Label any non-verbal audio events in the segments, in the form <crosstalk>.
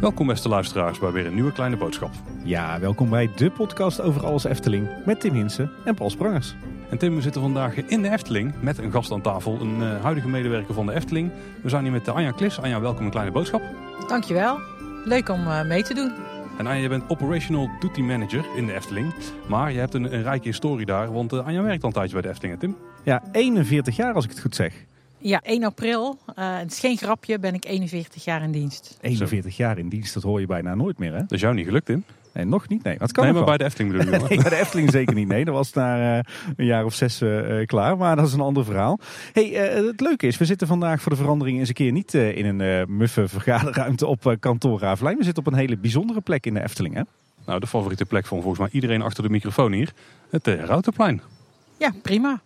Welkom beste luisteraars bij weer een nieuwe kleine boodschap. Ja, welkom bij de podcast over alles Efteling met Tim Hinsen en Paul Sprangers. En Tim, we zitten vandaag in de Efteling met een gast aan tafel, een uh, huidige medewerker van de Efteling. We zijn hier met Anja Klis. Anja, welkom een kleine boodschap. Dankjewel. Leuk om uh, mee te doen. En Anja, je bent Operational Duty Manager in de Efteling. Maar je hebt een, een rijke historie daar, want uh, Anja werkt al een tijdje bij de Efteling, Tim. Ja, 41 jaar als ik het goed zeg. Ja, 1 april. Uh, het is geen grapje, ben ik 41 jaar in dienst. 41 Zo. jaar in dienst, dat hoor je bijna nooit meer, hè? Dat is jou niet gelukt, Tim? Nee, nog niet. Nee, wat kan nee maar bij de Efteling bedoel je? <laughs> nee, bij de Efteling zeker niet. Nee, dat was na uh, een jaar of zes uh, klaar. Maar dat is een ander verhaal. hey, het leuke is, we zitten vandaag voor de verandering eens een keer niet in een muffe vergaderruimte op kantoor Ravelijn. We zitten op een hele bijzondere plek in de Efteling, hè? Nou, de favoriete plek van volgens mij iedereen achter de microfoon hier. Het Routerplein. Ja, prima.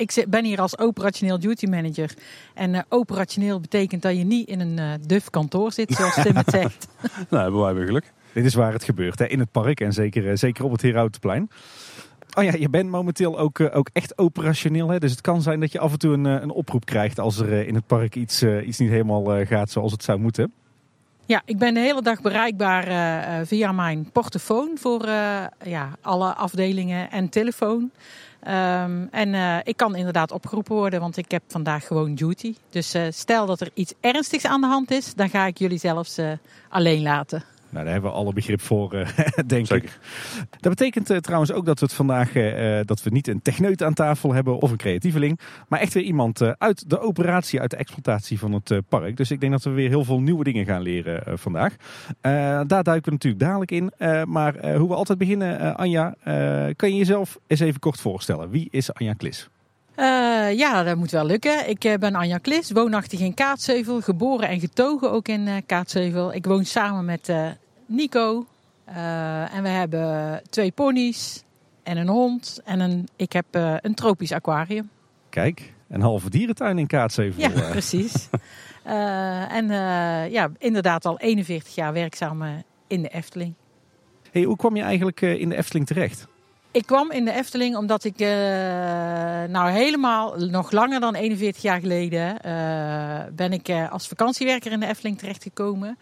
Ik ben hier als operationeel duty manager. En uh, operationeel betekent dat je niet in een uh, duf kantoor zit, zoals Tim het <laughs> zegt. nou, hebben wij weer geluk. Dit is waar het gebeurt, hè? in het park en zeker, uh, zeker op het Herautenplein. Oh ja, je bent momenteel ook, ook echt operationeel. Hè? Dus het kan zijn dat je af en toe een, een oproep krijgt als er in het park iets, iets niet helemaal gaat zoals het zou moeten. Ja, ik ben de hele dag bereikbaar via mijn portofoon voor ja, alle afdelingen en telefoon. Um, en ik kan inderdaad opgeroepen worden, want ik heb vandaag gewoon duty. Dus stel dat er iets ernstigs aan de hand is, dan ga ik jullie zelfs alleen laten. Nou, daar hebben we alle begrip voor, uh, <laughs> denk Zeker. ik. Dat betekent uh, trouwens ook dat we het vandaag uh, dat we niet een techneut aan tafel hebben of een creatieveling, maar echt weer iemand uit de operatie, uit de exploitatie van het park. Dus ik denk dat we weer heel veel nieuwe dingen gaan leren vandaag. daar duiken we natuurlijk dadelijk in. maar hoe we altijd beginnen, Anja, kan je jezelf eens even kort voorstellen? Wie is Anja Klis? Uh, ja, dat moet wel lukken. Ik uh, ben Anja Klis, woonachtig in Kaatsheuvel, geboren en getogen ook in uh, Kaatsheuvel. Ik woon samen met Nico en we hebben twee ponies en een hond en een, ik heb een tropisch aquarium. Kijk, een halve dierentuin in Kaatsheuvel. Ja, <laughs> precies. en ja, inderdaad al 41 jaar werkzaam in de Efteling. Hey, hoe kwam je eigenlijk in de Efteling terecht? Ik kwam in de Efteling omdat ik uh, nou helemaal nog langer dan 41 jaar geleden uh, ben ik uh, als vakantiewerker in de Efteling terechtgekomen.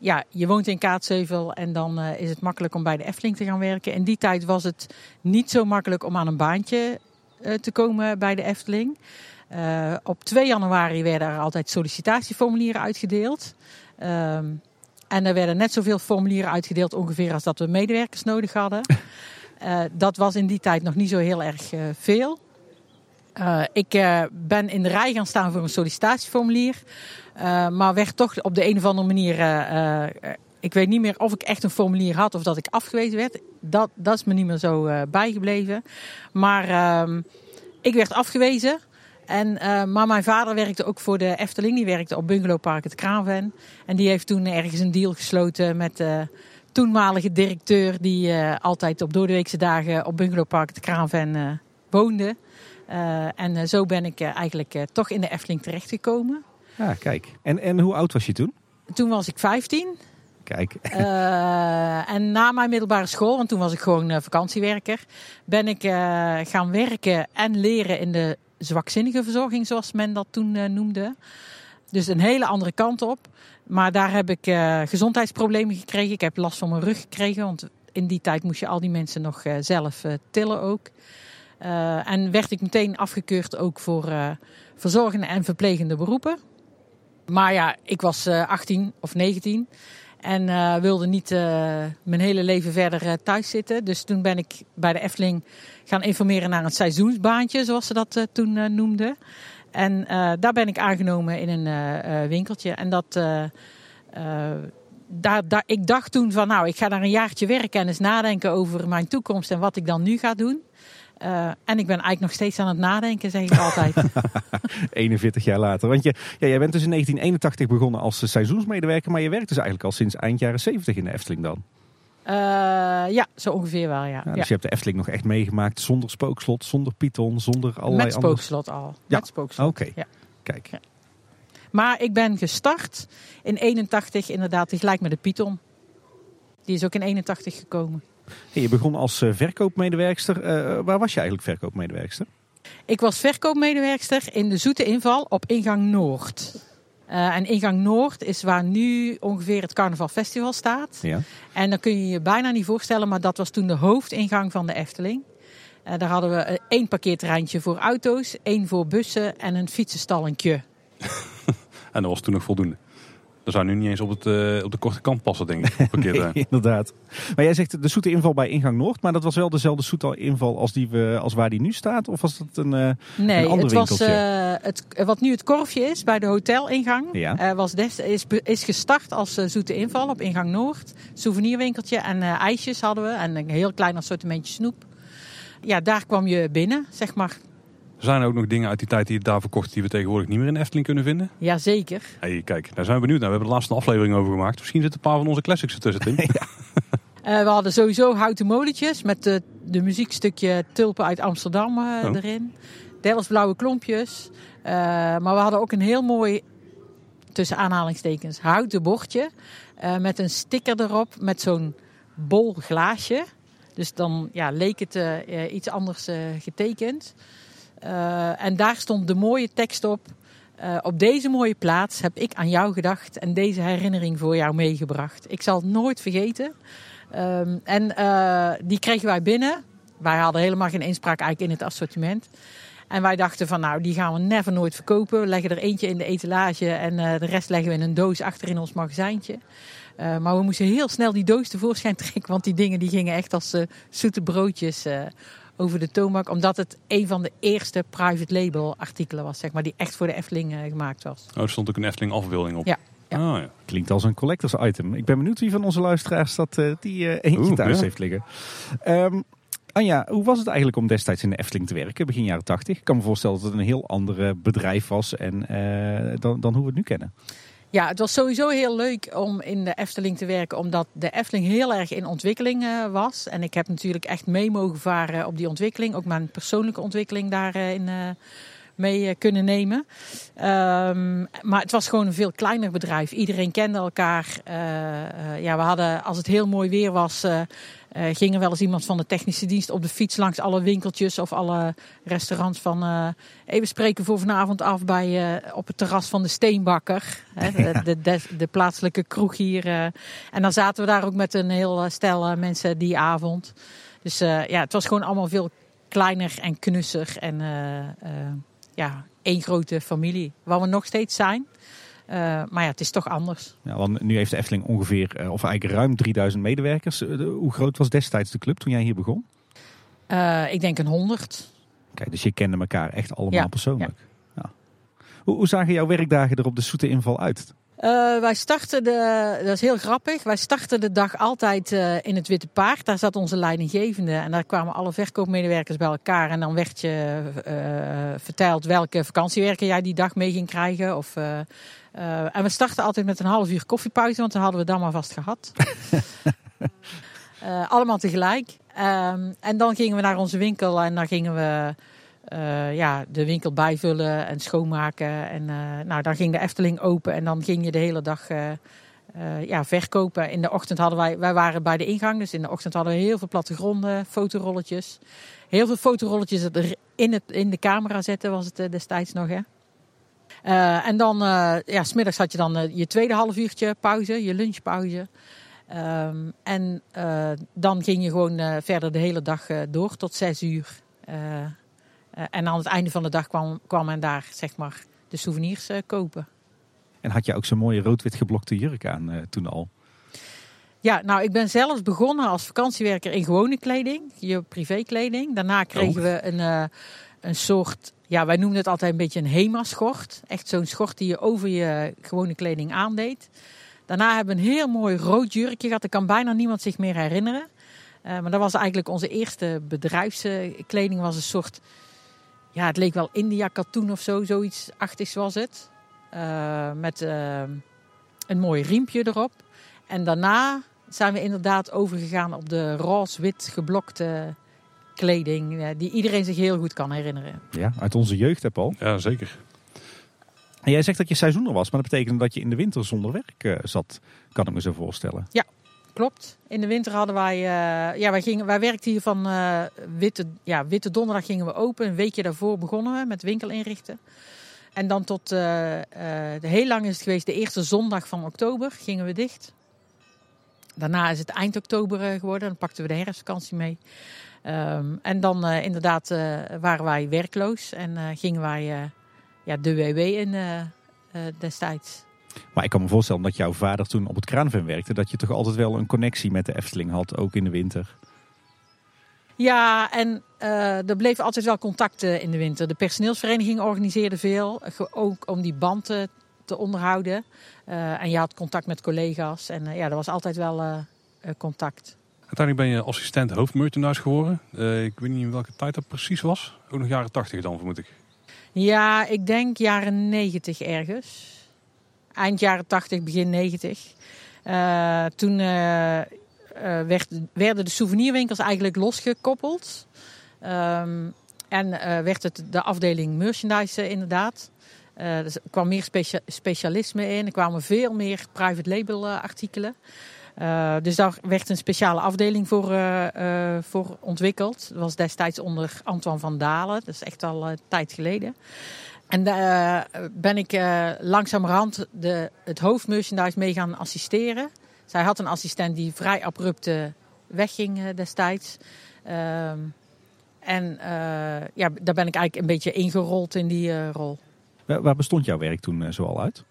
Ja, je woont in Kaatsheuvel en dan is het makkelijk om bij de Efteling te gaan werken. In die tijd was het niet zo makkelijk om aan een baantje te komen bij de Efteling. op 2 januari werden er altijd sollicitatieformulieren uitgedeeld. Ehm, en er werden net zoveel formulieren uitgedeeld ongeveer als dat we medewerkers nodig hadden. <laughs> Uh, dat was in die tijd nog niet zo heel erg uh, veel. Uh, ik ben in de rij gaan staan voor een sollicitatieformulier. maar werd toch op de een of andere manier. ik weet niet meer of ik echt een formulier had of dat ik afgewezen werd. Dat, dat is me niet meer zo bijgebleven. Maar ehm, ik werd afgewezen. En, maar mijn vader werkte ook voor de Efteling. Die werkte op Bungalowpark het Kraven. En die heeft toen ergens een deal gesloten met toenmalige directeur die uh, altijd op doordeweekse dagen op Bungalowpark de Kraanven uh, woonde. Uh, en zo ben ik eigenlijk toch in de Efteling terechtgekomen. Ja, kijk. En, en hoe oud was je toen? Toen was ik 15. Kijk. en na mijn middelbare school, want toen was ik gewoon vakantiewerker, ben ik gaan werken en leren in de zwakzinnige verzorging, zoals men dat toen noemde. Dus een hele andere kant op. Maar daar heb ik uh, gezondheidsproblemen gekregen. Ik heb last van mijn rug gekregen. Want in die tijd moest je al die mensen nog uh, zelf uh, tillen ook. en werd ik meteen afgekeurd ook voor verzorgende en verplegende beroepen. Maar ja, ik was 18 of 19 en wilde niet mijn hele leven verder thuis zitten. Dus toen ben ik bij de Efteling gaan informeren naar een seizoensbaantje, zoals ze dat toen noemden. En uh, daar ben ik aangenomen in een uh, winkeltje. En dat, uh, daar, daar, ik dacht toen van nou, ik ga daar een jaartje werken en eens nadenken over mijn toekomst en wat ik dan nu ga doen. en ik ben eigenlijk nog steeds aan het nadenken, zeg ik altijd. <laughs> <laughs> 41 jaar later. Want je, ja, jij bent dus in 1981 begonnen als seizoensmedewerker, maar je werkt dus eigenlijk al sinds eind jaren 70 in de Efteling dan. Uh, ja, zo ongeveer wel, ja. ja dus je hebt de Efteling nog echt meegemaakt zonder spookslot, zonder Python, zonder allerlei Met spookslot al. Ja. Met spookslot. Oké, ja. kijk. Ja. Maar ik ben gestart in 81 inderdaad tegelijk met de Python. Die is ook in 81 gekomen. Hey, je begon als uh, verkoopmedewerkster. Uh, waar was je eigenlijk verkoopmedewerkster? Ik was verkoopmedewerkster in de Zoete Inval op ingang Noord. Uh, en ingang Noord is waar nu ongeveer het Carnaval Festival staat. Ja. En dan kun je je bijna niet voorstellen, maar dat was toen de hoofdingang van de Efteling. Uh, daar hadden we één parkeerterreintje voor auto's, één voor bussen en een fietsenstallentje. <laughs> en dat was toen nog voldoende. Dat zou nu niet eens op, het, uh, op de korte kant passen, denk ik. <laughs> nee, inderdaad. Maar jij zegt de zoete inval bij ingang Noord, maar dat was wel dezelfde zoete inval als, die we, als waar die nu staat? Of was dat een, uh, nee, een ander het was, uh, het, wat nu het korfje is bij de hotelingang, Ja. was des, is, is gestart als zoete inval op ingang Noord. Souvenirwinkeltje en ijsjes hadden we en een heel klein assortimentje snoep. Ja, daar kwam je binnen, zeg maar. Zijn er ook nog dingen uit die tijd die je daar verkocht die we tegenwoordig niet meer in de Efteling kunnen vinden? Jazeker. Hey, kijk, daar zijn we benieuwd naar. We hebben de laatste aflevering over gemaakt. Misschien zitten een paar van onze classics ertussen, Tim. <laughs> ja. Uh, we hadden sowieso houten molentjes met de, de muziekstukje Tulpen uit Amsterdam uh, Oh. erin. Delfts blauwe klompjes. Uh, maar we hadden ook een heel mooi, tussen aanhalingstekens, houten bordje. eh, met een sticker erop met zo'n bol glaasje. Dus dan ja, leek het eh, iets anders eh, getekend. Uh, en daar stond de mooie tekst op. Uh, op deze mooie plaats heb ik aan jou gedacht en deze herinnering voor jou meegebracht. Ik zal het nooit vergeten. Um, en uh, die kregen wij binnen. Wij hadden helemaal geen inspraak eigenlijk in het assortiment. En wij dachten van nou, die gaan we never nooit verkopen. We leggen er eentje in de etalage en de rest leggen we in een doos achter in ons magazijntje. Maar we moesten heel snel die doos tevoorschijn trekken, want die dingen die gingen echt als uh, zoete broodjes over de toonbank. Omdat het een van de eerste private label artikelen was, zeg maar, die echt voor de Efteling gemaakt was. Oh, er stond ook een Efteling afbeelding op. Ja. Ja. Oh, ja. Klinkt als een collectors item. Ik ben benieuwd wie van onze luisteraars dat uh, die uh, eentje Oeh, thuis ja. heeft liggen. Um, Anja, hoe was het eigenlijk om destijds in de Efteling te werken, begin jaren 80? Ik kan me voorstellen dat het een heel ander bedrijf was en, uh, dan, dan hoe we het nu kennen. Ja, het was sowieso heel leuk om in de Efteling te werken, omdat de Efteling heel erg in ontwikkeling uh, was. En ik heb natuurlijk echt mee mogen varen op die ontwikkeling, ook mijn persoonlijke ontwikkeling daarin uh, mee kunnen nemen. Um, maar het was gewoon een veel kleiner bedrijf. Iedereen kende elkaar. Ja, we hadden, als het heel mooi weer was, uh, ging er wel eens iemand van de technische dienst op de fiets langs alle winkeltjes of alle restaurants van uh, even spreken voor vanavond af bij, uh, op het terras van de Steenbakker. Hè, de, de, de, plaatselijke kroeg hier. En dan zaten we daar ook met een heel stel mensen die avond. Dus ja, het was gewoon allemaal veel kleiner en knusser en ja, één grote familie. Waar we nog steeds zijn. Uh, maar ja, het is toch anders. Ja, want nu heeft de Efteling ongeveer, uh, of eigenlijk ruim 3000 medewerkers. Uh, hoe groot was destijds de club toen jij hier begon? Eh, ik denk een 100. Kijk, dus je kende elkaar echt allemaal Ja, persoonlijk. Ja. Hoe, hoe zagen jouw werkdagen er op de zoete inval uit? Uh, wij starten de, dat is heel grappig, wij starten de dag altijd uh, in het Witte Paard. Daar zat onze leidinggevende en daar kwamen alle verkoopmedewerkers bij elkaar. En dan werd je uh, verteld welke vakantiewerker jij die dag mee ging krijgen. Of, en we starten altijd met een half uur koffiepauze, want dan hadden we dan maar vast gehad. <laughs> allemaal tegelijk. Um, en dan gingen we naar onze winkel en dan gingen we... Uh, ja, de winkel bijvullen en schoonmaken. En uh, nou, dan ging de Efteling open en dan ging je de hele dag uh, ja, verkopen. In de ochtend hadden wij, wij waren bij de ingang, dus in de ochtend hadden we heel veel plattegronden, fotorolletjes. Heel veel fotorolletjes in, het, in de camera zetten was het destijds nog, hè. en dan, ja, smiddags had je dan je tweede half uurtje pauze, je lunchpauze. Um, en dan ging je gewoon verder de hele dag door tot zes uur. Uh, en aan het einde van de dag kwam, kwam men daar zeg maar de souvenirs uh, kopen. En had je ook zo'n mooie rood-wit geblokte jurk aan uh, toen al? Ja, nou ik ben zelfs begonnen als vakantiewerker in gewone kleding, je privékleding. Daarna kregen oh. we een, een soort, ja wij noemden het altijd een beetje een HEMA-schort. Echt zo'n schort die je over je gewone kleding aandeed. Daarna hebben we een heel mooi rood jurkje gehad, dat kan bijna niemand zich meer herinneren. maar dat was eigenlijk onze eerste bedrijfskleding, was een soort ja, het leek wel India katoen of zo, zoiets achtigs was het. Uh, met uh, een mooi riempje erop. En daarna zijn we inderdaad overgegaan op de roze-wit geblokte kleding, uh, die iedereen zich heel goed kan herinneren. Ja, uit onze jeugd, hè Paul? Ja, zeker. En jij zegt dat je seizoener was, maar dat betekent dat je in de winter zonder werk zat, kan ik me zo voorstellen. Ja, klopt. In de winter hadden wij, uh, ja, wij, gingen, wij werkten hier van uh, witte, ja, witte donderdag gingen we open. Een weekje daarvoor begonnen we met winkel inrichten. En dan tot, uh, heel lang is het geweest, de eerste zondag van oktober gingen we dicht. Daarna is het eind oktober geworden, dan pakten we de herfstvakantie mee. Um, en dan inderdaad waren wij werkloos en gingen wij ja, de WW in destijds. Maar ik kan me voorstellen dat jouw vader toen op het kraanven werkte, dat je toch altijd wel een connectie met de Efteling had, ook in de winter. Ja, en uh, er bleef altijd wel contact in de winter. De personeelsvereniging organiseerde veel, ook om die band te, te onderhouden. Uh, en je had contact met collega's en uh, ja, er was altijd wel contact. Uiteindelijk ben je assistent hoofdmerchandise geworden. ik weet niet in welke tijd dat precies was. Ook nog jaren 80 dan, vermoed ik. Ja, ik denk jaren 90 ergens eind jaren 80, begin 90. Uh, toen uh, werd, werden de souvenirwinkels eigenlijk losgekoppeld. Um, en werd het de afdeling merchandise inderdaad. er kwam meer specia specialisme in. Er kwamen veel meer private label artikelen. Dus daar werd een speciale afdeling voor, voor ontwikkeld. Dat was destijds onder Antoine van Dalen. Dat is echt al een tijd geleden. En daar uh, ben ik uh, langzamerhand de, het hoofdmerchandise mee gaan assisteren. Zij had een assistent die vrij abrupt wegging uh, destijds. Ehm, en ja, daar ben ik eigenlijk een beetje ingerold in die rol. Waar, waar, bestond jouw werk toen zoal uit?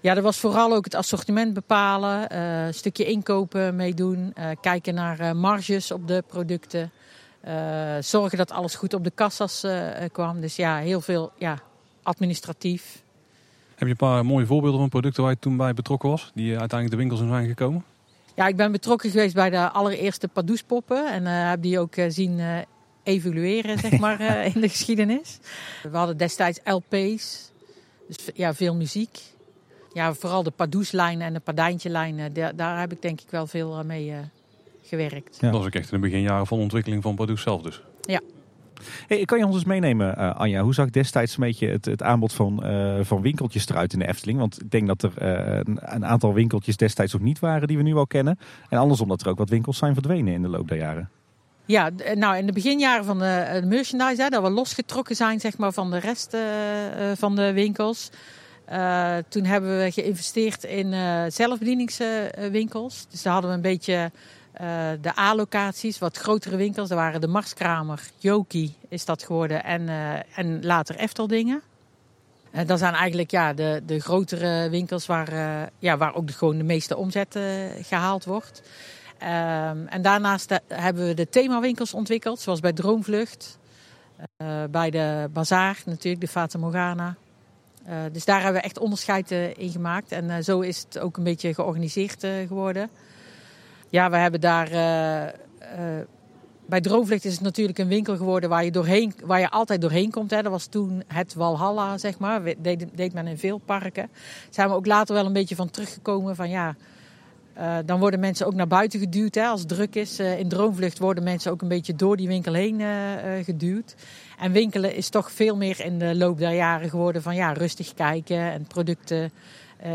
Ja, dat was vooral ook het assortiment bepalen, een stukje inkopen meedoen, kijken naar marges op de producten. Uh, zorgen dat alles goed op de kassas uh, kwam. Dus ja, heel veel ja, administratief. Heb je een paar mooie voorbeelden van producten waar je toen bij betrokken was? Die uiteindelijk de winkels in zijn gekomen? Ja, ik ben betrokken geweest bij de allereerste Padoespoppen. En uh, heb die ook zien evolueren, zeg maar, <laughs> in de geschiedenis. We hadden destijds LP's. Dus ja, veel muziek. Ja, vooral de Padoeslijn en de Padijntje-lijn. Daar, daar heb ik denk ik wel veel mee gewerkt. Ja. Dat was ook echt in de beginjaren van de ontwikkeling van Pardoes zelf dus. Ja. Hey, kan je ons eens meenemen, uh, Anja? Hoe zag destijds een beetje het, het aanbod van, uh, van winkeltjes eruit in de Efteling? Want ik denk dat er uh, een, een, aantal winkeltjes destijds ook niet waren die we nu al kennen. En andersom dat er ook wat winkels zijn verdwenen in de loop der jaren. Ja, nou in de beginjaren van de, de merchandise, hè, dat we losgetrokken zijn zeg maar, van de rest van de winkels. toen hebben we geïnvesteerd in zelfbedieningswinkels. Dus daar hadden we een beetje uh, de A-locaties, wat grotere winkels. Daar waren de Marskramer, Joki is dat geworden en, uh, en later Efteldingen. Uh, dat zijn eigenlijk ja, de, de grotere winkels waar, ja, waar ook de, gewoon de meeste omzet gehaald wordt. Ehm, en daarnaast hebben we de themawinkels ontwikkeld, zoals bij Droomvlucht. bij de Bazaar natuurlijk, de Fata Morgana. dus daar hebben we echt onderscheid in gemaakt. En zo is het ook een beetje georganiseerd geworden. Ja, we hebben daar. Uh, uh, bij Droomvlucht is het natuurlijk een winkel geworden waar je, doorheen, waar je altijd doorheen komt. Hè. Dat was toen het Walhalla, zeg maar. Deed, deed men in veel parken. Daar zijn we ook later wel een beetje van teruggekomen van ja. Uh, dan worden mensen ook naar buiten geduwd hè, als het druk is. In Droomvlucht worden mensen ook een beetje door die winkel heen geduwd. En winkelen is toch veel meer in de loop der jaren geworden van ja, rustig kijken en producten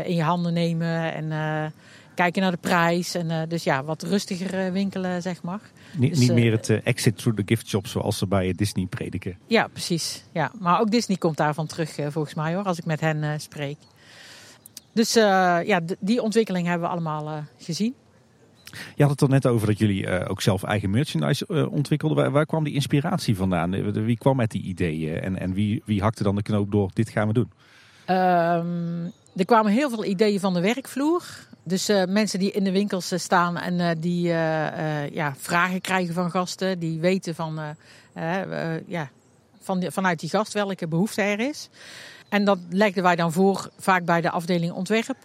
in je handen nemen. En kijken naar de prijs. En uh, dus ja, wat rustiger uh, winkelen, zeg maar. Niet, dus, niet meer het uh, exit through the gift shop zoals ze bij Disney prediken. Ja, precies. Ja, maar ook Disney komt daarvan terug volgens mij hoor, als ik met hen spreek. Dus ja, die ontwikkeling hebben we allemaal gezien. Je had het er net over dat jullie ook zelf eigen merchandise ontwikkelden. Waar, waar, kwam die inspiratie vandaan? Wie kwam met die ideeën en, en wie, wie hakte dan de knoop door dit gaan we doen? Um, er kwamen heel veel ideeën van de werkvloer. Dus uh, mensen die in de winkels uh, staan en uh, die ja, vragen krijgen van gasten, die weten van, ja, van vanuit die gast welke behoefte er is. En dat legden wij dan voor, vaak bij de afdeling ontwerp.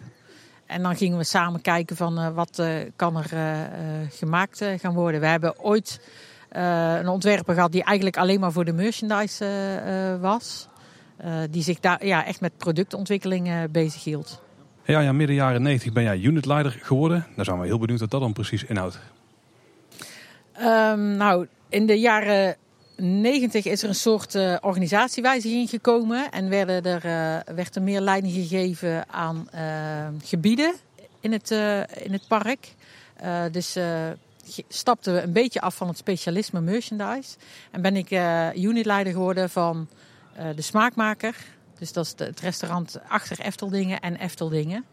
En dan gingen we samen kijken van wat kan er gemaakt gaan worden. We hebben ooit een ontwerper gehad die eigenlijk alleen maar voor de merchandise was. Die zich daar ja, echt met productontwikkeling bezig hield. Ja, ja, midden jaren 90 ben jij unitleider geworden. Daar zijn we heel benieuwd wat dat dan precies inhoudt. Um, nou, in de jaren 90 is er een soort uh, organisatiewijziging gekomen. En werden er, uh, werd er meer leiding gegeven aan uh, gebieden in het, in het park. dus stapten we een beetje af van het specialisme merchandise. En ben ik unitleider geworden van de smaakmaker. Dus dat is het restaurant achter Efteldingen en Efteldingen.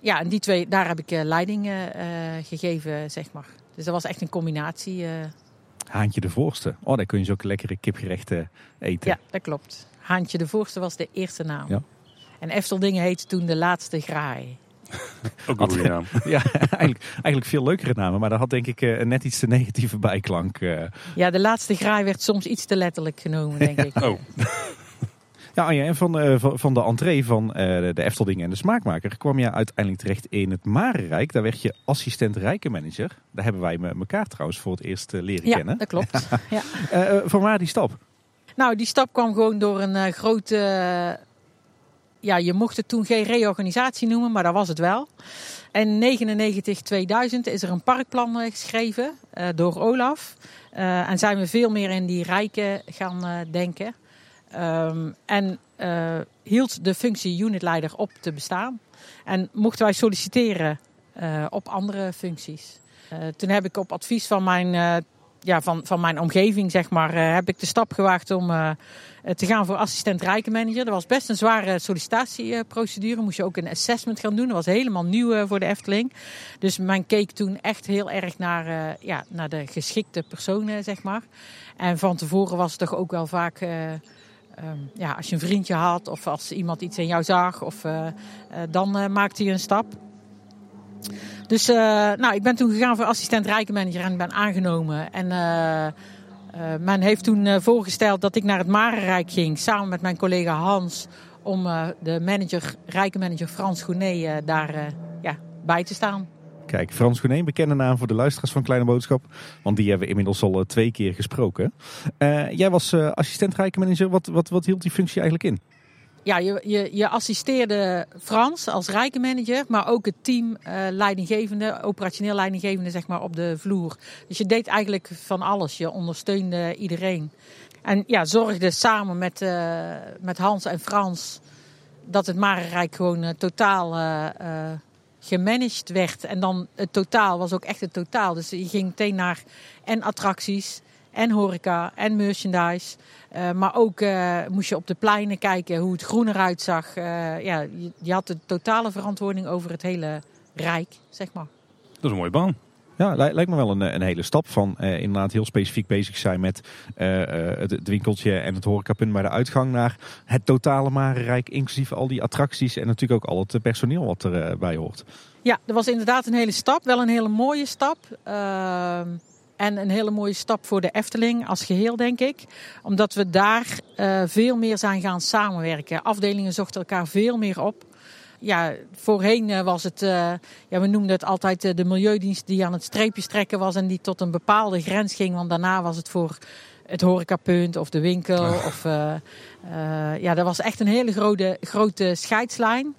Ja, en die twee, daar heb ik leiding gegeven, zeg maar. Dus dat was echt een combinatie. Haantje de Voorste. Oh, daar kun je zo ook lekkere kipgerechten eten. Ja, dat klopt. Haantje de Voorste was de eerste naam. Ja. En Efteldingen heette toen de laatste graai. <laughs> Ook een goede naam. <laughs> ja, eigenlijk, eigenlijk veel leukere namen, maar daar had denk ik uh, net iets te negatieve bijklank. Uh. Ja, de laatste graai werd soms iets te letterlijk genomen, denk ik. Oh. <laughs> Ja, Anja, en van, uh, van de entree van de Efteldingen en de Smaakmaker kwam je uiteindelijk terecht in het Marenrijk. Daar werd je assistent rijkenmanager. Daar hebben wij elkaar trouwens voor het eerst leren ja, kennen. dat klopt. ja. van waar die stap? Nou, die stap kwam gewoon door een grote ja, je mocht het toen geen reorganisatie noemen, maar dat was het wel. En 99, 2000 is er een parkplan eh, geschreven uh, door Olaf. Uh, en zijn we veel meer in die rijken gaan denken. Um, en hield de functie unitleider op te bestaan. En mochten wij solliciteren op andere functies. toen heb ik op advies van mijn ja, van, van mijn omgeving, zeg maar, uh, heb ik de stap gewaagd om uh, te gaan voor assistent rijkenmanager. Dat was best een zware sollicitatieprocedure. Moest je ook een assessment gaan doen. Dat was helemaal nieuw uh, voor de Efteling. Dus men keek toen echt heel erg naar, ja, naar de geschikte personen, zeg maar. En van tevoren was het toch ook wel vaak... Um, ja, als je een vriendje had of als iemand iets in jou zag, of, dan maakte je een stap. Dus uh, nou, ik ben toen gegaan voor assistent rijkenmanager en ben aangenomen. En uh, uh, men heeft toen voorgesteld dat ik naar het Marenrijk ging samen met mijn collega Hans. Om de manager, rijkenmanager Frans Gounet daar ja, bij te staan. Kijk, Frans Gounet, bekende naam voor de luisteraars van Kleine Boodschap. Want die hebben we inmiddels al twee keer gesproken. jij was assistent rijkenmanager. Wat, wat, wat hield die functie eigenlijk in? Ja, je, je, je assisteerde Frans als rijkenmanager, maar ook het team uh, leidinggevende, operationeel leidinggevende zeg maar, op de vloer. Dus je deed eigenlijk van alles. Je ondersteunde iedereen. En ja, zorgde samen met, uh, met Hans en Frans dat het Marenrijk gewoon uh, totaal gemanaged werd. En dan het totaal was ook echt het totaal. Dus je ging meteen naar en attracties en horeca en merchandise. Uh, maar ook uh, moest je op de pleinen kijken hoe het groen eruit zag. Uh, ja, je, je, had de totale verantwoording over het hele rijk, zeg maar. Dat is een mooie baan. Ja, lijkt me wel een, een hele stap van inderdaad heel specifiek bezig zijn met het, het, winkeltje en het horecapunt bij de uitgang naar het totale Marenrijk, inclusief al die attracties en natuurlijk ook al het personeel wat erbij hoort. Ja, dat was inderdaad een hele stap. Wel een hele mooie stap. Ehm, en een hele mooie stap voor de Efteling als geheel, denk ik. Omdat we daar uh, veel meer zijn gaan samenwerken. Afdelingen zochten elkaar veel meer op. Ja, voorheen uh, was het, uh, ja, we noemden het altijd de milieudienst die aan het streepje trekken was en die tot een bepaalde grens ging. Want daarna was het voor het horecapunt of de winkel. Ah. Of, ja, dat was echt een hele grote, grote scheidslijn.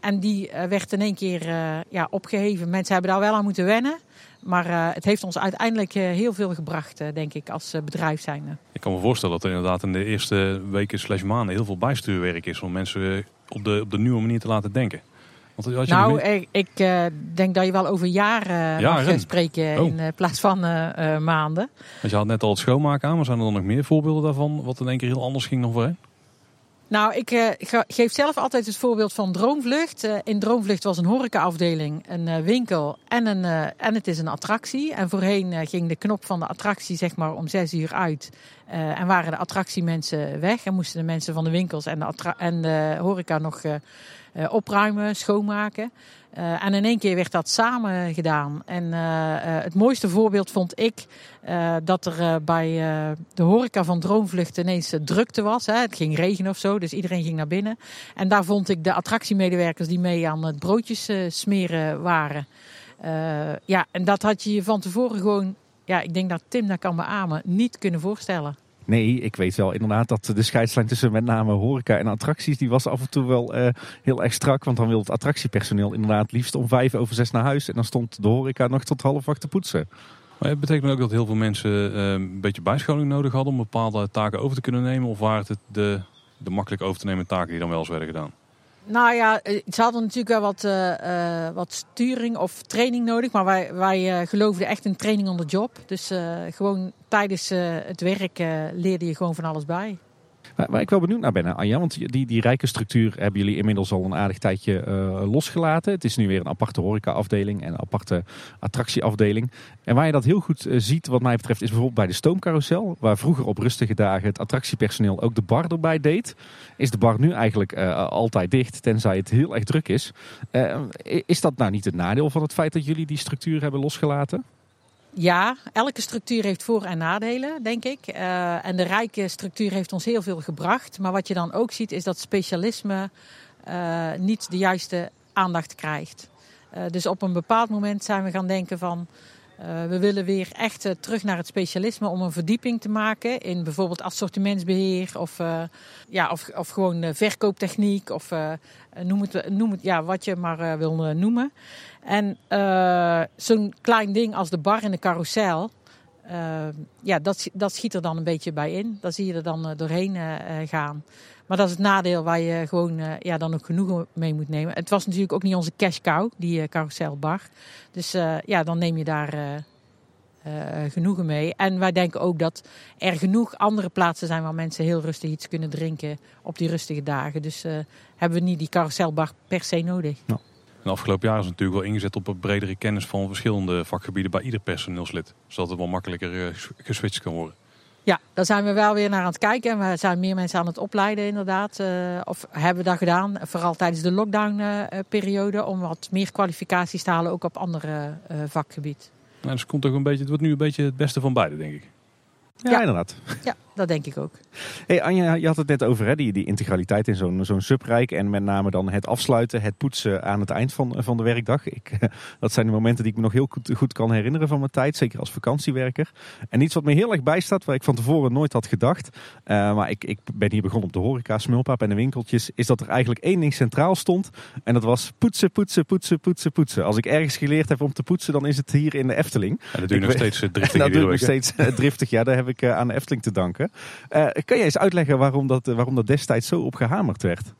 en die werd in één keer ja, opgeheven. Mensen hebben daar wel aan moeten wennen. Maar uh, het heeft ons uiteindelijk uh, heel veel gebracht, uh, denk ik, als bedrijf zijn. Ik kan me voorstellen dat er inderdaad in de eerste weken slash maanden heel veel bijstuurwerk is om mensen op de, op de nieuwe manier te laten denken. Want als je nou, ik, ik denk dat je wel over jaren, jaren. mag spreken oh. in plaats van maanden. Want je had net al het schoonmaken aan, maar zijn er dan nog meer voorbeelden daarvan wat in één keer heel anders ging dan voorheen? Nou, ik uh, geef zelf altijd het voorbeeld van Droomvlucht. Uh, in Droomvlucht was een horecaafdeling, een uh, winkel en, een, en het is een attractie. En voorheen ging de knop van de attractie zeg maar om zes uur uit. en waren de attractiemensen weg. En moesten de mensen van de winkels en de, en de horeca nog opruimen, schoonmaken. Uh, en in één keer werd dat samen gedaan. En uh, uh, het mooiste voorbeeld vond ik dat er bij de horeca van Droomvlucht ineens drukte was. Hè. Het ging regen of zo, dus iedereen ging naar binnen. En daar vond ik de attractiemedewerkers die mee aan het broodjes smeren waren. ja, en dat had je je van tevoren gewoon, ja, ik denk dat Tim dat kan beamen, niet kunnen voorstellen. Nee, ik weet wel inderdaad dat de scheidslijn tussen met name horeca en attracties, die was af en toe wel uh, heel erg strak. Want dan wil het attractiepersoneel inderdaad liefst om vijf over zes naar huis. En dan stond de horeca nog tot half acht te poetsen. Maar het betekent ook dat heel veel mensen uh, een beetje bijscholing nodig hadden om bepaalde taken over te kunnen nemen? Of waren het de, de makkelijk over te nemen taken die dan wel eens werden gedaan? Nou ja, ze hadden natuurlijk wel wat, wat sturing of training nodig. Maar wij, wij geloofden echt in training on the job. Dus gewoon tijdens het werk leerde je gewoon van alles bij. Waar, ik wel benieuwd naar ben, Anja, want die, die rijke structuur hebben jullie inmiddels al een aardig tijdje uh, losgelaten. Het is nu weer een aparte horecaafdeling en een aparte attractieafdeling. En waar je dat heel goed ziet, wat mij betreft, is bijvoorbeeld bij de stoomcarousel. Waar vroeger op rustige dagen het attractiepersoneel ook de bar erbij deed. Is de bar nu eigenlijk altijd dicht, tenzij het heel erg druk is. is dat nou niet het nadeel van het feit dat jullie die structuur hebben losgelaten? Ja, elke structuur heeft voor- en nadelen, denk ik. Uh, en de rijke structuur heeft ons heel veel gebracht. Maar wat je dan ook ziet, is dat specialisme uh, niet de juiste aandacht krijgt. Uh, dus op een bepaald moment zijn we gaan denken van... we willen weer echt terug naar het specialisme om een verdieping te maken in bijvoorbeeld assortimentsbeheer of, ja, of, of gewoon verkooptechniek of noem, het, noem het ja, wat je maar wil noemen. En zo'n klein ding als de bar in de carousel, uh, ja, dat, dat schiet er dan een beetje bij in. Daar zie je er dan uh, doorheen gaan. Maar dat is het nadeel waar je gewoon ja, dan ook genoegen mee moet nemen. Het was natuurlijk ook niet onze cash cow, die carouselbar. Dus ja, dan neem je daar genoegen mee. En wij denken ook dat er genoeg andere plaatsen zijn waar mensen heel rustig iets kunnen drinken op die rustige dagen. Dus hebben we niet die carouselbar per se nodig. Nou. En afgelopen jaar is natuurlijk wel ingezet op een bredere kennis van verschillende vakgebieden bij ieder personeelslid. Zodat het wel makkelijker uh, geswitcht kan worden. Ja, daar zijn we wel weer naar aan het kijken. We zijn meer mensen aan het opleiden inderdaad. Uh, of hebben we dat gedaan, vooral tijdens de lockdown-periode. Uh, om wat meer kwalificaties te halen, ook op andere vakgebied. Nou, dus komt toch een beetje, het wordt nu een beetje het beste van beide, denk ik. Ja, ja, inderdaad. Ja, dat denk ik ook. Hey Anja, je had het net over hè, die, die integraliteit in zo'n zo'n subrijk. En met name dan het afsluiten, het poetsen aan het eind van, van de werkdag. Ik, <laughs> dat zijn de momenten die ik me nog heel goed, goed kan herinneren van mijn tijd. Zeker als vakantiewerker. En iets wat me heel erg bijstaat, waar ik van tevoren nooit had gedacht. Uh, maar ik, ik ben hier begonnen op de horeca, smulpaap en de winkeltjes. Is dat er eigenlijk één ding centraal stond. En dat was poetsen, poetsen, poetsen, poetsen, poetsen. Als ik ergens geleerd heb om te poetsen, dan is het hier in de Efteling. En dat doe je nog steeds <laughs> driftig. dat doe ik nog steeds driftig, ja. Daar heb ik aan de Efteling te danken. Uh, kan jij eens uitleggen waarom dat, waarom dat destijds zo op gehamerd werd?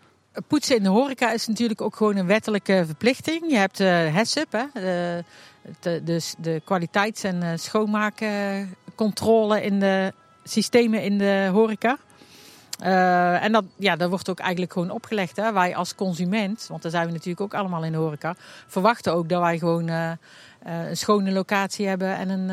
Poetsen in de horeca is natuurlijk ook gewoon een wettelijke verplichting. Je hebt eh, HESUP, hè, de, de, dus de kwaliteits- en schoonmaakcontrole in de systemen in de horeca. En dat, ja, dat wordt ook eigenlijk gewoon opgelegd. Hè. Wij als consument, want daar zijn we natuurlijk ook allemaal in de horeca, verwachten ook dat wij gewoon een schone locatie hebben en een,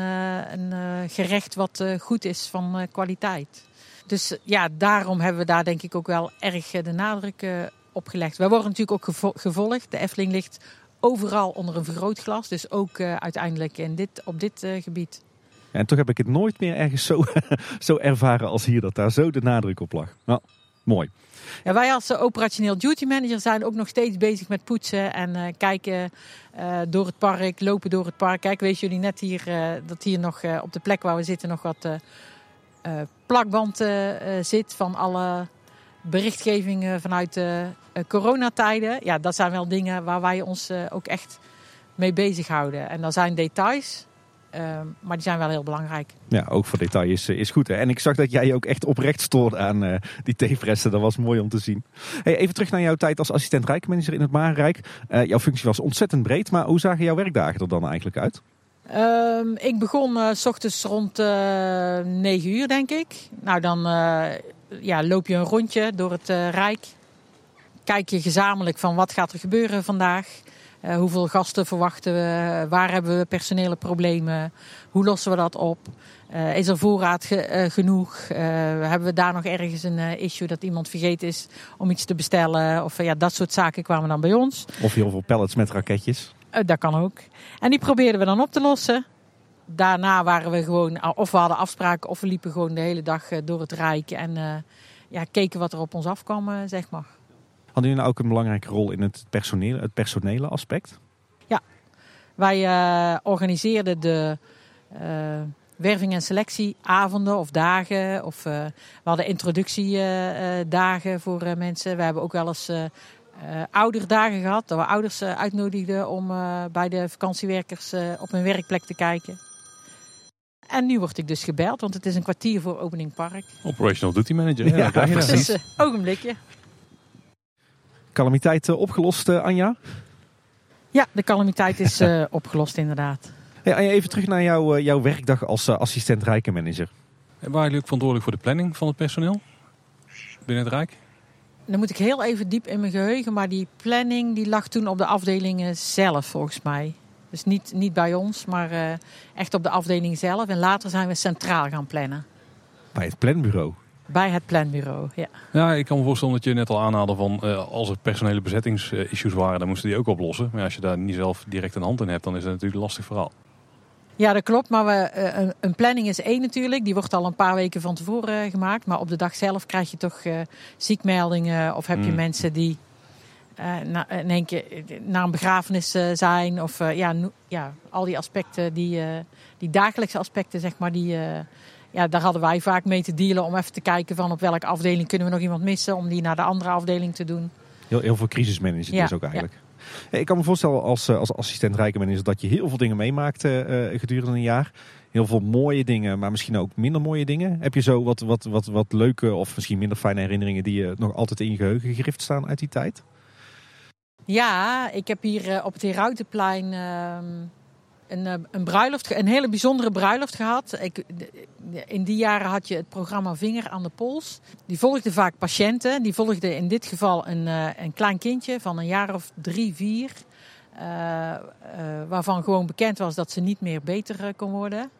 een gerecht wat goed is van kwaliteit. Dus ja, daarom hebben we daar denk ik ook wel erg de nadruk op gelegd. Wij worden natuurlijk ook gevolgd. De Efteling ligt overal onder een vergrootglas. Dus ook uiteindelijk in dit, op dit gebied. En toch heb ik het nooit meer ergens zo, <laughs> zo ervaren als hier, dat daar zo de nadruk op lag. Nou, mooi. Wij als operationeel duty manager zijn ook nog steeds bezig met poetsen en uh, kijken uh, door het park, lopen door het park. Kijk, weet jullie net hier dat hier nog op de plek waar we zitten nog wat plakband zit van alle berichtgevingen vanuit de coronatijden. Ja, dat zijn wel dingen waar wij ons ook echt mee bezighouden. En dat zijn details Ehm, maar die zijn wel heel belangrijk. Ja, ook voor detail is, is goed. Hè? En ik zag dat jij je ook echt oprecht stoorde aan uh, die theepressen. Dat was mooi om te zien. Hey, even terug naar jouw tijd als assistent rijkmanager in het Marenrijk. Uh, jouw functie was ontzettend breed, maar hoe zagen jouw werkdagen er dan eigenlijk uit? Um, ik begon uh, s ochtends rond 9 uur, denk ik. Nou, dan ja, loop je een rondje door het Rijk. Kijk je gezamenlijk van wat gaat er gebeuren vandaag. Uh, hoeveel gasten verwachten we? Waar hebben we personele problemen? Hoe lossen we dat op? Uh, is er voorraad ge uh, genoeg? hebben we daar nog ergens een issue dat iemand vergeten is om iets te bestellen? Of ja, dat soort zaken kwamen dan bij ons. Of heel veel pallets met raketjes. dat kan ook. En die probeerden we dan op te lossen. Daarna waren we gewoon, of we hadden afspraken, of we liepen gewoon de hele dag door het Rijk en ja, keken wat er op ons afkwam, zeg maar. Hadden jullie nou ook een belangrijke rol in het personele, het personele aspect? Ja, wij uh, organiseerden de uh, werving- en selectieavonden of dagen. Of, uh, we hadden introductiedagen voor mensen. We hebben ook wel eens ouderdagen gehad. Dat we ouders uitnodigden om bij de vakantiewerkers op hun werkplek te kijken. En nu word ik dus gebeld, want het is een kwartier voor opening park. Operational Duty Manager. Ja, ja precies. Dus, ogenblikje calamiteit opgelost, Anja? Ja, de calamiteit is <laughs> opgelost inderdaad. Hey, Anja, even terug naar jou, jouw werkdag als assistent rijkenmanager. En waren jullie ook verantwoordelijk voor de planning van het personeel binnen het Rijk? Dan moet ik heel even diep in mijn geheugen, maar die planning die lag toen op de afdelingen zelf volgens mij. Dus niet, niet bij ons, maar uh, echt op de afdeling zelf. En later zijn we centraal gaan plannen. Bij het planbureau? Bij het planbureau, ja. Ja, ik kan me voorstellen dat je net al aanhaalde van uh, als er personele bezettingsissues waren, dan moesten die ook oplossen. Maar als je daar niet zelf direct een hand in hebt, dan is dat natuurlijk een lastig verhaal. Ja, dat klopt. Maar we, eh, een planning is één natuurlijk. Die wordt al een paar weken van tevoren gemaakt. Maar op de dag zelf krijg je toch ziekmeldingen. Of heb je mm. mensen die na, in één keer naar een begrafenis zijn. Of ja, ja, al die aspecten, die, die dagelijkse aspecten, zeg maar, die, ja, daar hadden wij vaak mee te dealen. Om even te kijken van op welke afdeling kunnen we nog iemand missen. Om die naar de andere afdeling te doen. Heel, heel veel crisismanagement ja, is ook eigenlijk. Ik kan me voorstellen als, als assistent rijkenmanager dat je heel veel dingen meemaakt gedurende een jaar. Heel veel mooie dingen, maar misschien ook minder mooie dingen. Heb je zo wat, wat, wat, wat leuke of misschien minder fijne herinneringen die je nog altijd in je geheugen gegrift staan uit die tijd? Ja, ik heb hier uh, op het Herautenplein uh, een, uh, een, bruiloft, een hele bijzondere bruiloft gehad. Ik, in die jaren had je het programma Vinger aan de Pols. Die volgde vaak patiënten. Die volgde in dit geval een, uh, een klein kindje van een jaar of drie, vier. waarvan gewoon bekend was dat ze niet meer beter kon worden.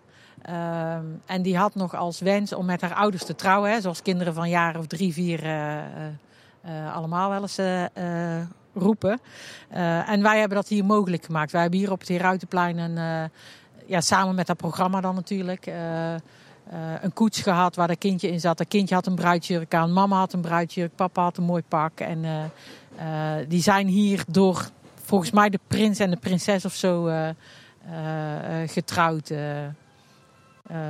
Ehm, en die had nog als wens om met haar ouders te trouwen. Zoals kinderen van jaren of drie, vier allemaal wel eens roepen. Uh, en wij hebben dat hier mogelijk gemaakt. Wij hebben hier op het Heruitenplein een, uh, ja, samen met dat programma dan natuurlijk, uh, een koets gehad waar dat kindje in zat. Dat kindje had een bruidsjurk aan, mama had een bruidsjurk, papa had een mooi pak. En die zijn hier door volgens mij de prins en de prinses of zo getrouwd.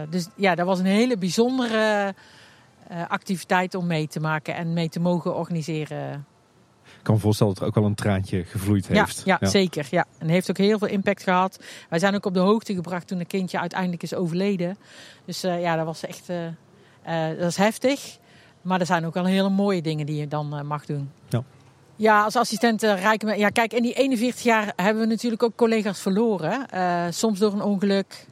dus ja, dat was een hele bijzondere activiteit om mee te maken en mee te mogen organiseren kan me voorstellen dat er ook wel een traantje gevloeid heeft. Ja, ja, zeker. Ja. En heeft ook heel veel impact gehad. Wij zijn ook op de hoogte gebracht toen een kindje uiteindelijk is overleden. Dus uh, ja, dat was echt uh, uh, dat is heftig. Maar er zijn ook wel hele mooie dingen die je dan mag doen. Ja. Ja, als assistent rijken Ja, kijk, in die 41 jaar hebben we natuurlijk ook collega's verloren. soms door een ongeluk,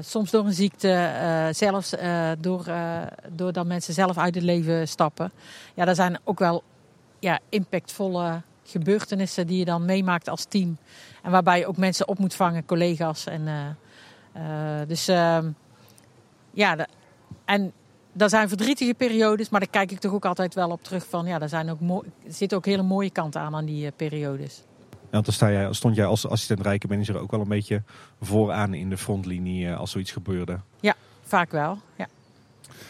soms door een ziekte, zelfs door, doordat mensen zelf uit het leven stappen. Ja, daar zijn ook wel ja, impactvolle gebeurtenissen die je dan meemaakt als team. En waarbij je ook mensen op moet vangen, collega's. En, uh, uh, dus uh, ja, de, en dat zijn verdrietige periodes, maar daar kijk ik toch ook altijd wel op terug van. Ja, daar zijn ook mooi, er zitten ook hele mooie kanten aan aan die periodes. Ja, want dan sta jij, stond jij als assistent rijkenmanager ook wel een beetje vooraan in de frontlinie als zoiets gebeurde. Ja, vaak wel. Ja.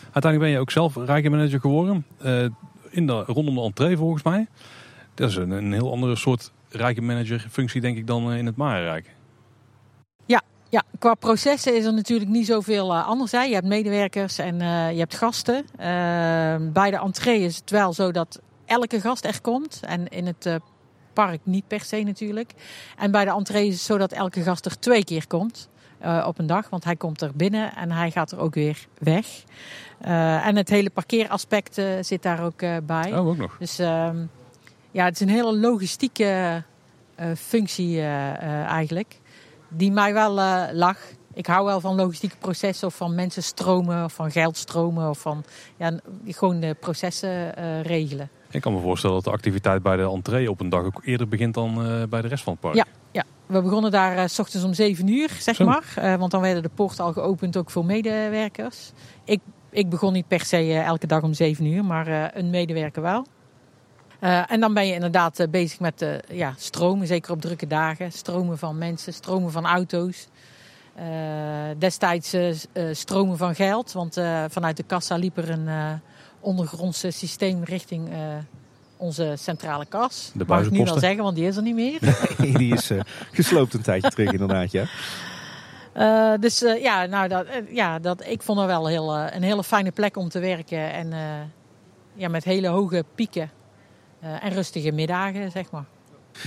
Uiteindelijk ben je ook zelf rijkenmanager geworden in de, rondom de entree volgens mij. Dat is een, een heel andere soort rijke managerfunctie denk ik dan eh, in het Marenrijk. Ja, ja, qua processen is er natuurlijk niet zoveel uh, anders. Hè. Je hebt medewerkers en uh, je hebt gasten. Uh, bij de entree is het wel zo dat elke gast er komt. En in het park niet per se natuurlijk. En bij de entree is het zo dat elke gast er twee keer komt. Op een dag, want hij komt er binnen en hij gaat er ook weer weg. Uh, en het hele parkeeraspect uh, zit daar ook bij. Oh, ook nog. Dus ehm, ja, het is een hele logistieke functie eigenlijk. Die mij wel lag. Ik hou wel van logistieke processen of van mensen stromen of van geld stromen of van ja, gewoon de processen regelen. Ik kan me voorstellen dat de activiteit bij de entree op een dag ook eerder begint dan bij de rest van het park. Ja, ja. We begonnen daar s ochtends om 7 uur, zeg maar. want dan werden de poorten al geopend ook voor medewerkers. Ik ik begon niet per se eh, elke dag om zeven uur, maar eh, een medewerker wel. Uh, en dan ben je inderdaad bezig met uh, ja, stromen, zeker op drukke dagen. Stromen van mensen, stromen van auto's. Destijds stromen van geld, want vanuit de kassa liep er een ondergrondse systeem richting onze centrale kas. De Mag ik nu wel zeggen, want die is er niet meer. <laughs> die is gesloopt een tijdje terug inderdaad, ja. Uh, <laughs> dus uh, ja, nou, dat, ja dat, ik vond het wel heel, een hele fijne plek om te werken. En ja, met hele hoge pieken en rustige middagen, zeg maar.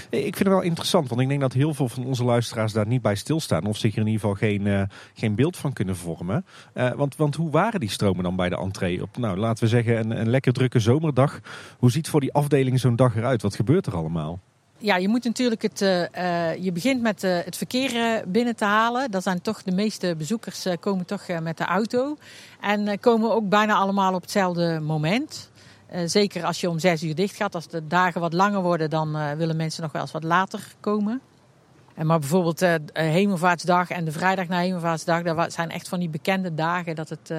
Ik vind het wel interessant, want ik denk dat heel veel van onze luisteraars daar niet bij stilstaan. Of zich er in ieder geval geen, uh, geen beeld van kunnen vormen. Uh, want, want hoe waren die stromen dan bij de entree? Op, nou, laten we zeggen, een, een lekker drukke zomerdag. Hoe ziet voor die afdeling zo'n dag eruit? Wat gebeurt er allemaal? Ja, je moet natuurlijk het. Uh, je begint met het verkeer binnen te halen. Dat zijn toch de meeste bezoekers komen toch met de auto. En komen ook bijna allemaal op hetzelfde moment. Zeker als je om zes uur dicht gaat. Als de dagen wat langer worden, dan willen mensen nog wel eens wat later komen. En maar bijvoorbeeld Hemelvaartsdag en de vrijdag na Hemelvaartsdag, dat zijn echt van die bekende dagen dat het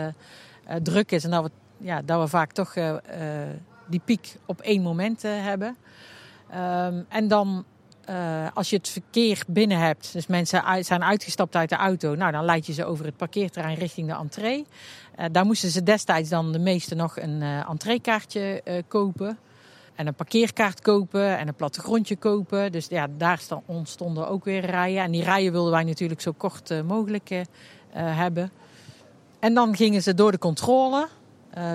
druk is. En dat we, ja, dat we vaak toch die piek op één moment hebben. Um, en dan, uh, als je het verkeer binnen hebt, dus mensen zijn uitgestapt uit de auto, nou dan leid je ze over het parkeerterrein richting de entree. Uh, daar moesten ze destijds dan de meeste nog een uh, entreekaartje kopen. En een parkeerkaart kopen en een plattegrondje kopen. Dus ja, daar ontstonden ook weer rijen. En die rijen wilden wij natuurlijk zo kort mogelijk hebben. En dan gingen ze door de controle.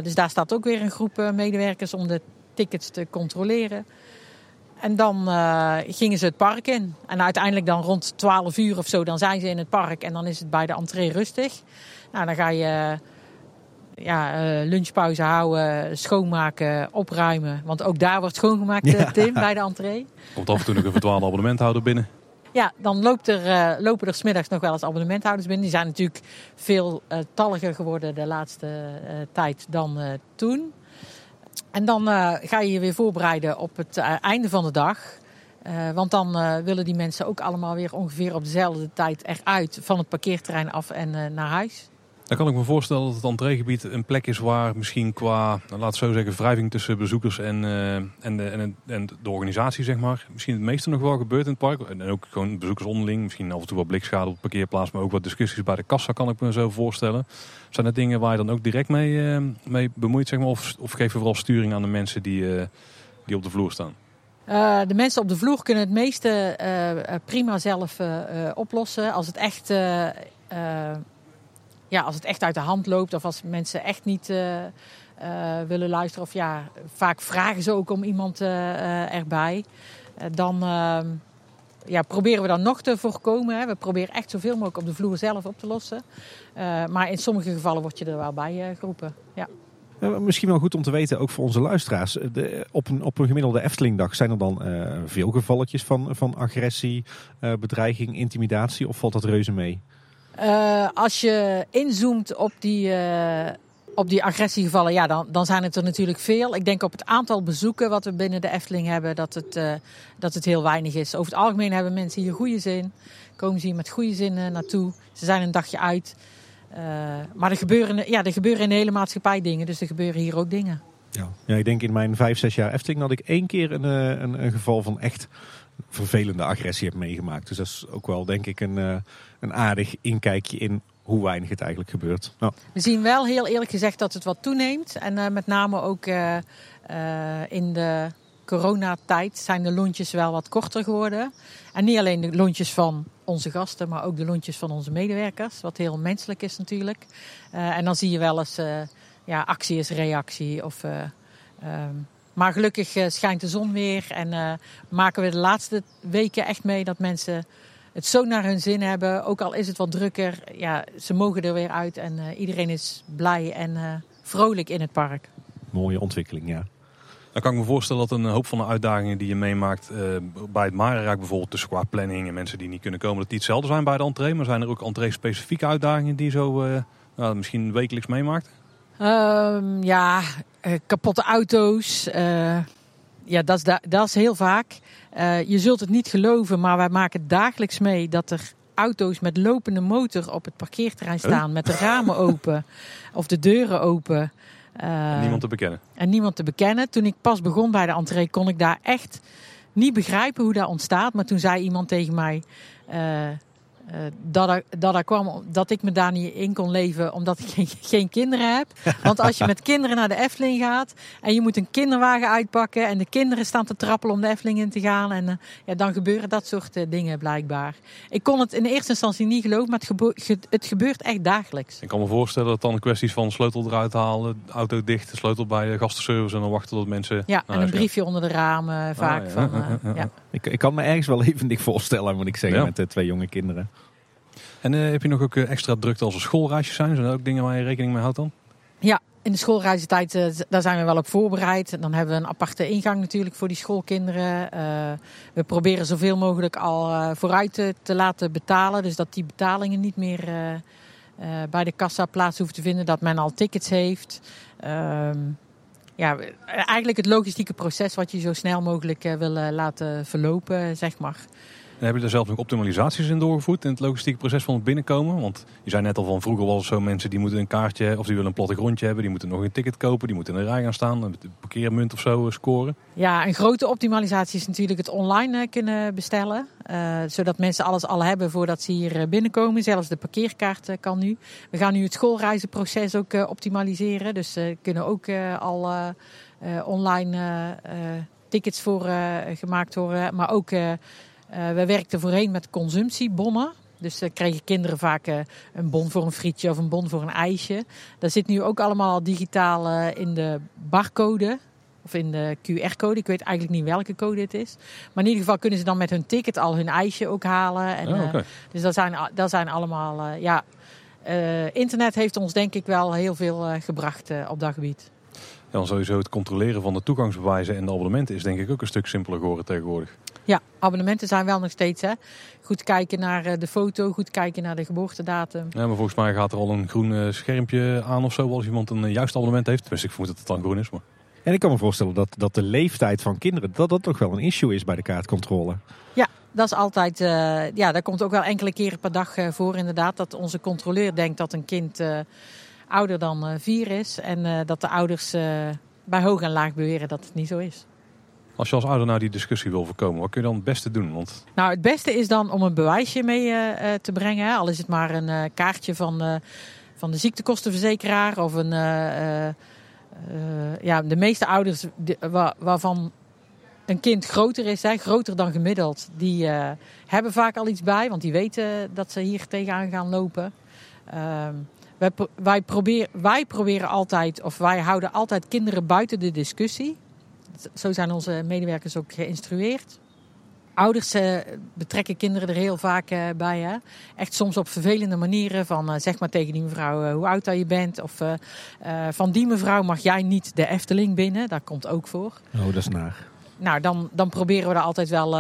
dus daar staat ook weer een groep medewerkers om de tickets te controleren. En dan uh, gingen ze het park in. En uiteindelijk dan rond 12 uur of zo, dan zijn ze in het park. En dan is het bij de entree rustig. Nou, dan ga je ja, uh, lunchpauze houden, schoonmaken, opruimen. Want ook daar wordt schoongemaakt, ja. Tim, bij de entree. Komt af en toe nog een verdwaalde abonnementhouder binnen. Ja, dan loopt er, uh, lopen er smiddags nog wel eens abonnementhouders binnen. Die zijn natuurlijk veel talliger geworden de laatste tijd dan toen. En dan uh, ga je je weer voorbereiden op het uh, einde van de dag. Uh, want dan willen die mensen ook allemaal weer ongeveer op dezelfde tijd eruit van het parkeerterrein af en naar huis. Dan kan ik me voorstellen dat het entreegebied een plek is waar misschien qua, nou, laat zo zeggen, wrijving tussen bezoekers en, uh, en, de, en, en, de organisatie, zeg maar, misschien het meeste nog wel gebeurt in het park. En ook gewoon bezoekers onderling, misschien af en toe wat blikschade op parkeerplaats, maar ook wat discussies bij de kassa kan ik me zo voorstellen. Zijn dat dingen waar je dan ook direct mee, uh, mee bemoeit, zeg maar, of, of geef je vooral sturing aan de mensen die, uh, die op de vloer staan? De mensen op de vloer kunnen het meeste prima zelf oplossen. Als het echt ja, als het echt uit de hand loopt of als mensen echt niet uh, uh, willen luisteren. Of ja, vaak vragen ze ook om iemand uh, erbij. dan ehm, ja, proberen we dan nog te voorkomen. Hè. We proberen echt zoveel mogelijk op de vloer zelf op te lossen. maar in sommige gevallen word je er wel bij geroepen. Ja. Misschien wel goed om te weten, ook voor onze luisteraars. Op, een, op een gemiddelde Eftelingdag zijn er dan veel gevalletjes van, van agressie, bedreiging, intimidatie? Of valt dat reuze mee? Uh, als je inzoomt op die, uh, op die agressiegevallen, ja, dan, dan zijn het er natuurlijk veel. Ik denk op het aantal bezoeken wat we binnen de Efteling hebben, dat het, uh, dat het heel weinig is. Over het algemeen hebben mensen hier goede zin. Komen ze hier met goede zin naartoe. Ze zijn een dagje uit. maar er gebeuren, ja, er gebeuren in de hele maatschappij dingen, dus er gebeuren hier ook dingen. Ja, ja ik denk in mijn vijf, zes jaar Efteling dat ik één keer een, een, een geval van echt vervelende agressie heb meegemaakt. Dus dat is ook wel, denk ik, een, uh, een aardig inkijkje in hoe weinig het eigenlijk gebeurt. Nou. We zien wel heel eerlijk gezegd dat het wat toeneemt. En uh, met name ook uh, in de coronatijd zijn de lontjes wel wat korter geworden. En niet alleen de lontjes van onze gasten, maar ook de lontjes van onze medewerkers. Wat heel menselijk is natuurlijk. en dan zie je wel eens, ja, actie is reactie of... Um, maar gelukkig eh, schijnt de zon weer en uh, maken we de laatste weken echt mee dat mensen het zo naar hun zin hebben. Ook al is het wat drukker, ja, ze mogen er weer uit en uh, iedereen is blij en vrolijk in het park. Mooie ontwikkeling, ja. Dan kan ik me voorstellen dat een hoop van de uitdagingen die je meemaakt bij het Marenrijk bijvoorbeeld, tussen qua planning en mensen die niet kunnen komen, dat die hetzelfde zijn bij de entree. Maar zijn er ook entree-specifieke uitdagingen die je zo nou, misschien wekelijks meemaakt? Um, ja, uh, kapotte auto's. Uh, ja, dat is, dat is heel vaak. Uh, je zult het niet geloven, maar wij maken dagelijks mee dat er auto's met lopende motor op het parkeerterrein staan. Met de ramen open <laughs> of de deuren open. en niemand te bekennen. En niemand te bekennen. Toen ik pas begon bij de entree kon ik daar echt niet begrijpen hoe dat ontstaat. Maar toen zei iemand tegen mij... uh, dat, er, dat er kwam dat ik me daar niet in kon leven omdat ik geen, <laughs> geen, kinderen heb. Want als je met kinderen naar de Efteling gaat en je moet een kinderwagen uitpakken en de kinderen staan te trappelen om de Efteling in te gaan, en, uh, ja, dan gebeuren dat soort uh, dingen blijkbaar. Ik kon het in eerste instantie niet geloven, maar het, gebo het gebeurt echt dagelijks. Ik kan me voorstellen dat dan kwesties van sleutel eruit halen, auto dicht, sleutel bij de gastenservice en dan wachten tot mensen. Ja, en een briefje onder de ramen vaak. Ah, ja. van, <laughs> ja. Ik, ik, kan me ergens wel <laughs> even niet voorstellen, moet ik zeggen, met de twee jonge kinderen. En uh, heb je nog ook extra drukte als er schoolreisjes zijn? Zijn er ook dingen waar je rekening mee houdt dan? Ja, in de schoolreisentijd uh, daar zijn we wel op voorbereid. Dan hebben we een aparte ingang natuurlijk voor die schoolkinderen. We proberen zoveel mogelijk al vooruit te, te, laten betalen. Dus dat die betalingen niet meer bij de kassa plaats hoeven te vinden. Dat men al tickets heeft. Ehm, ja, eigenlijk het logistieke proces wat je zo snel mogelijk wil laten verlopen, zeg maar. En heb je daar zelf nog optimalisaties in doorgevoerd in het logistieke proces van het binnenkomen? Want je zei net al van vroeger was het zo mensen die moeten een kaartje of die willen een plattegrondje hebben. Die moeten nog een ticket kopen, die moeten in een rij gaan staan, een parkeermunt of zo scoren. Ja, een grote optimalisatie is natuurlijk het online eh, kunnen bestellen. Uh, zodat mensen alles al hebben voordat ze hier eh, binnenkomen. Zelfs de parkeerkaart kan nu. We gaan nu het schoolreizenproces ook optimaliseren. Dus uh, kunnen ook al online tickets voor gemaakt worden. Maar ook we werkten voorheen met consumptiebonnen. Dus dan kregen kinderen vaak uh, een bon voor een frietje of een bon voor een ijsje. Dat zit nu ook allemaal digitaal uh, in de barcode. Of in de QR-code. Ik weet eigenlijk niet welke code het is. Maar in ieder geval kunnen ze dan met hun ticket al hun ijsje ook halen. En, oh, okay. dus dat zijn, dat zijn allemaal... ja, internet heeft ons denk ik wel heel veel gebracht op dat gebied. Ja, dan sowieso het controleren van de toegangsbewijzen en de abonnementen is denk ik ook een stuk simpeler geworden tegenwoordig. Ja, abonnementen zijn wel nog steeds hè. Goed kijken naar eh, de foto, goed kijken naar de geboortedatum. Ja, maar volgens mij gaat er al een groen eh, schermpje aan of zo als iemand een eh, juist abonnement heeft. Dus ik vermoed dat het dan groen is. Maar... En ik kan me voorstellen dat, dat de leeftijd van kinderen, dat dat toch wel een issue is bij de kaartcontrole. Ja, dat is altijd, uh, ja, dat komt ook wel enkele keren per dag uh, voor inderdaad. Dat onze controleur denkt dat een kind uh, ouder dan vier is. En dat de ouders bij hoog en laag beweren dat het niet zo is. Als je als ouder nou die discussie wil voorkomen, wat kun je dan het beste doen? Want... Nou, het beste is dan om een bewijsje mee uh, te brengen. Al is het maar een uh, kaartje van, van de ziektekostenverzekeraar of een. ja, de meeste ouders waar, waarvan een kind groter is, hè, groter dan gemiddeld, die hebben vaak al iets bij, want die weten dat ze hier tegenaan gaan lopen. Ehm, wij, wij, wij proberen altijd, of wij houden altijd kinderen buiten de discussie. Zo zijn onze medewerkers ook geïnstrueerd. Ouders eh, betrekken kinderen er heel vaak eh, bij. Hè? Echt soms op vervelende manieren. Van eh, zeg maar tegen die mevrouw hoe oud dat je bent. Of van die mevrouw mag jij niet de Efteling binnen. Dat komt ook voor. Oh, dat is naar. Nou, dan, dan proberen we dat altijd wel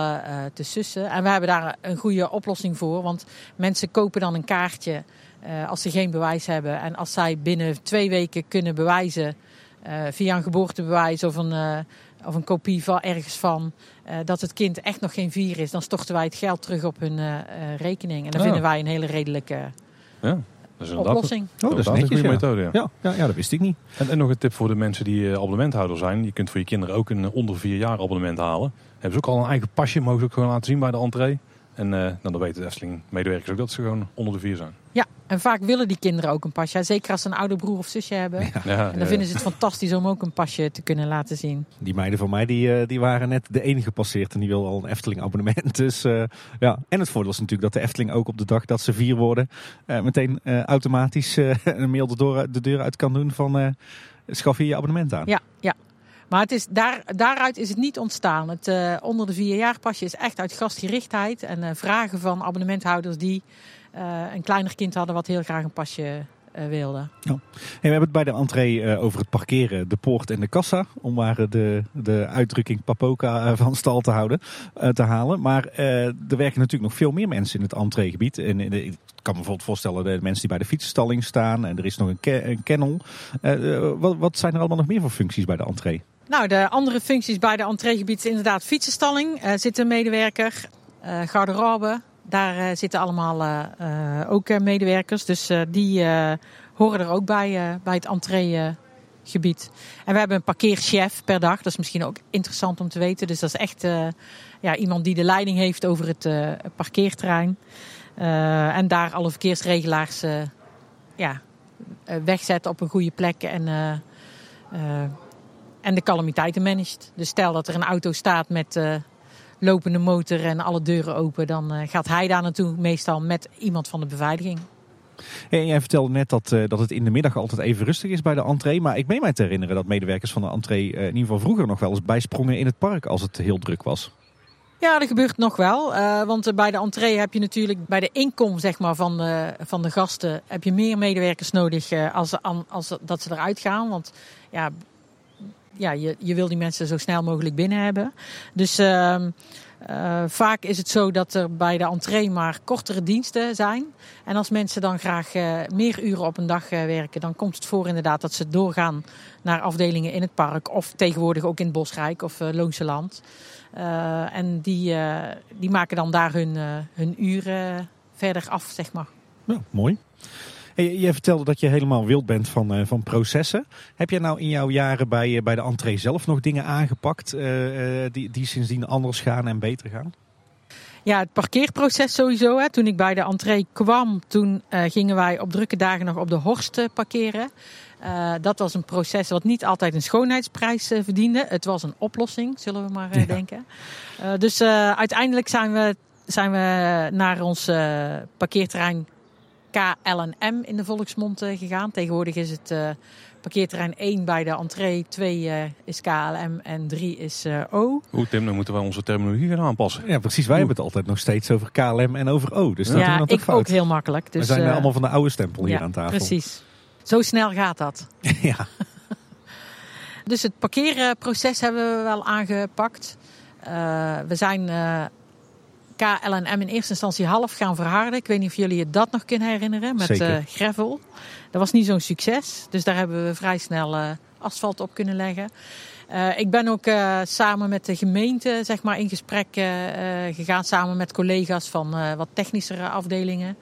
te sussen. En we hebben daar een goede oplossing voor. Want mensen kopen dan een kaartje als ze geen bewijs hebben. En als zij binnen twee weken kunnen bewijzen via een geboortebewijs of een of een kopie van ergens van uh, dat het kind echt nog geen vier is, dan storten wij het geld terug op hun uh, rekening. En dat vinden wij een hele redelijke ja, dat is oplossing. Oh, dat is een goede ja. methode. Ja. Ja. Ja, ja, dat wist ik niet. En, en nog een tip voor de mensen die abonnementhouder zijn. Je kunt voor je kinderen ook een onder vier jaar abonnement halen. Hebben ze ook al een eigen pasje, mogen ze ook gewoon laten zien bij de entree. En uh, dan weten de Efteling-medewerkers ook dat ze gewoon onder de vier zijn. Ja, en vaak willen die kinderen ook een pasje. Zeker als ze een oude broer of zusje hebben. Ja. Ja, en dan vinden ze het fantastisch om ook een pasje te kunnen laten zien. Die meiden van mij die, uh, die waren net de enige gepasseerd en die wilden al een Efteling-abonnement. <laughs> Dus uh, ja, en het voordeel is natuurlijk dat de Efteling ook op de dag dat ze vier worden, meteen automatisch <laughs> een mail de deur, de deur uit kan doen van schaf je je abonnement aan. Ja, ja. Maar het is, daar, daaruit is het niet ontstaan. Het uh, onder de vier jaar pasje is echt uit gastgerichtheid en uh, vragen van abonnementhouders die uh, een kleiner kind hadden wat heel graag een pasje wilde. Ja. we hebben het bij de entree over het parkeren, de poort en de kassa. Om maar de, de uitdrukking papoka van stal te, houden, te halen. Maar er werken natuurlijk nog veel meer mensen in het entreegebied. En ik kan me bijvoorbeeld voorstellen de mensen die bij de fietsenstalling staan. En er is nog een kennel. wat, wat zijn er allemaal nog meer voor functies bij de entree? Nou, de andere functies bij de entreegebied is inderdaad fietsenstalling. Uh, zit een medewerker. Uh, garderobe. Daar uh, zitten allemaal ook medewerkers. Dus die horen er ook bij, bij het entreegebied. en we hebben een parkeerchef per dag. Dat is misschien ook interessant om te weten. Dus dat is echt ja, iemand die de leiding heeft over het parkeerterrein. en daar alle verkeersregelaars ja, wegzetten op een goede plek en, en de calamiteiten managt. Dus stel dat er een auto staat met lopende motor en alle deuren open, dan gaat hij daar naartoe meestal met iemand van de beveiliging. En jij vertelde net dat, uh, dat het in de middag altijd even rustig is bij de entree. Maar ik meen mij te herinneren dat medewerkers van de entree in ieder geval vroeger nog wel eens bijsprongen in het park als het heel druk was. Ja, dat gebeurt nog wel. Uh, want bij de entree heb je natuurlijk bij de inkom zeg maar, van, de, van de gasten heb je meer medewerkers nodig als, als dat ze eruit gaan. Want ja, ja, je, je wil die mensen zo snel mogelijk binnen hebben. Dus ehm, uh, vaak is het zo dat er bij de entree maar kortere diensten zijn. En als mensen dan graag uh, meer uren op een dag uh, werken, dan komt het voor inderdaad dat ze doorgaan naar afdelingen in het park. Of tegenwoordig ook in het Bosrijk of Loonse Land. en die, die maken dan daar hun, hun uren verder af, zeg maar. Ja, mooi. Hey, jij vertelde dat je helemaal wild bent van, uh, van processen. Heb jij nou in jouw jaren bij, uh, bij de entree zelf nog dingen aangepakt uh, die, die sindsdien anders gaan en beter gaan? Ja, het parkeerproces sowieso. Hè. Toen ik bij de entree kwam, toen gingen wij op drukke dagen nog op de Horst parkeren. dat was een proces wat niet altijd een schoonheidsprijs verdiende. Het was een oplossing, zullen we maar ja. denken. dus uiteindelijk zijn we, zijn we naar ons parkeerterrein KLM in de volksmond eh, gegaan. Tegenwoordig is het uh, parkeerterrein 1 bij de entree, 2 uh, eh, is KLM en 3 is uh, O. Oeh Tim, dan moeten we onze terminologie gaan aanpassen. Ja precies, wij hebben het altijd nog steeds over KLM en over O. Dus dat ja, ik fout. ook heel makkelijk. Dus, we zijn allemaal van de oude stempel hier aan tafel. precies. Zo snel gaat dat. <laughs> ja. Dus het parkeerproces hebben we wel aangepakt. we zijn KLM in eerste instantie half gaan verharden. Ik weet niet of jullie je dat nog kunnen herinneren met uh, gravel. Dat was niet zo'n succes. Dus daar hebben we vrij snel uh, asfalt op kunnen leggen. Uh, ik ben ook samen met de gemeente zeg maar, in gesprek gegaan, samen met collega's van wat technischere afdelingen,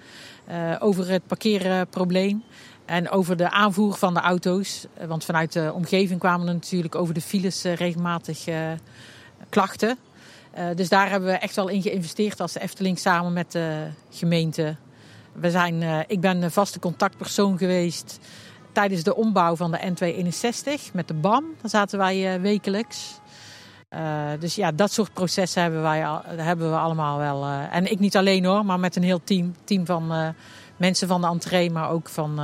over het parkeerprobleem. En over de aanvoer van de auto's. Want vanuit de omgeving kwamen er natuurlijk over de files regelmatig klachten. Uh, dus daar hebben we echt wel in geïnvesteerd als Efteling samen met de gemeente. We zijn, uh, ik ben een vaste contactpersoon geweest tijdens de ombouw van de N261 met de BAM. Daar zaten wij uh, wekelijks. dus ja, dat soort processen hebben, wij, hebben we allemaal wel. en ik niet alleen hoor, maar met een heel team. Team van mensen van de entree, maar ook van,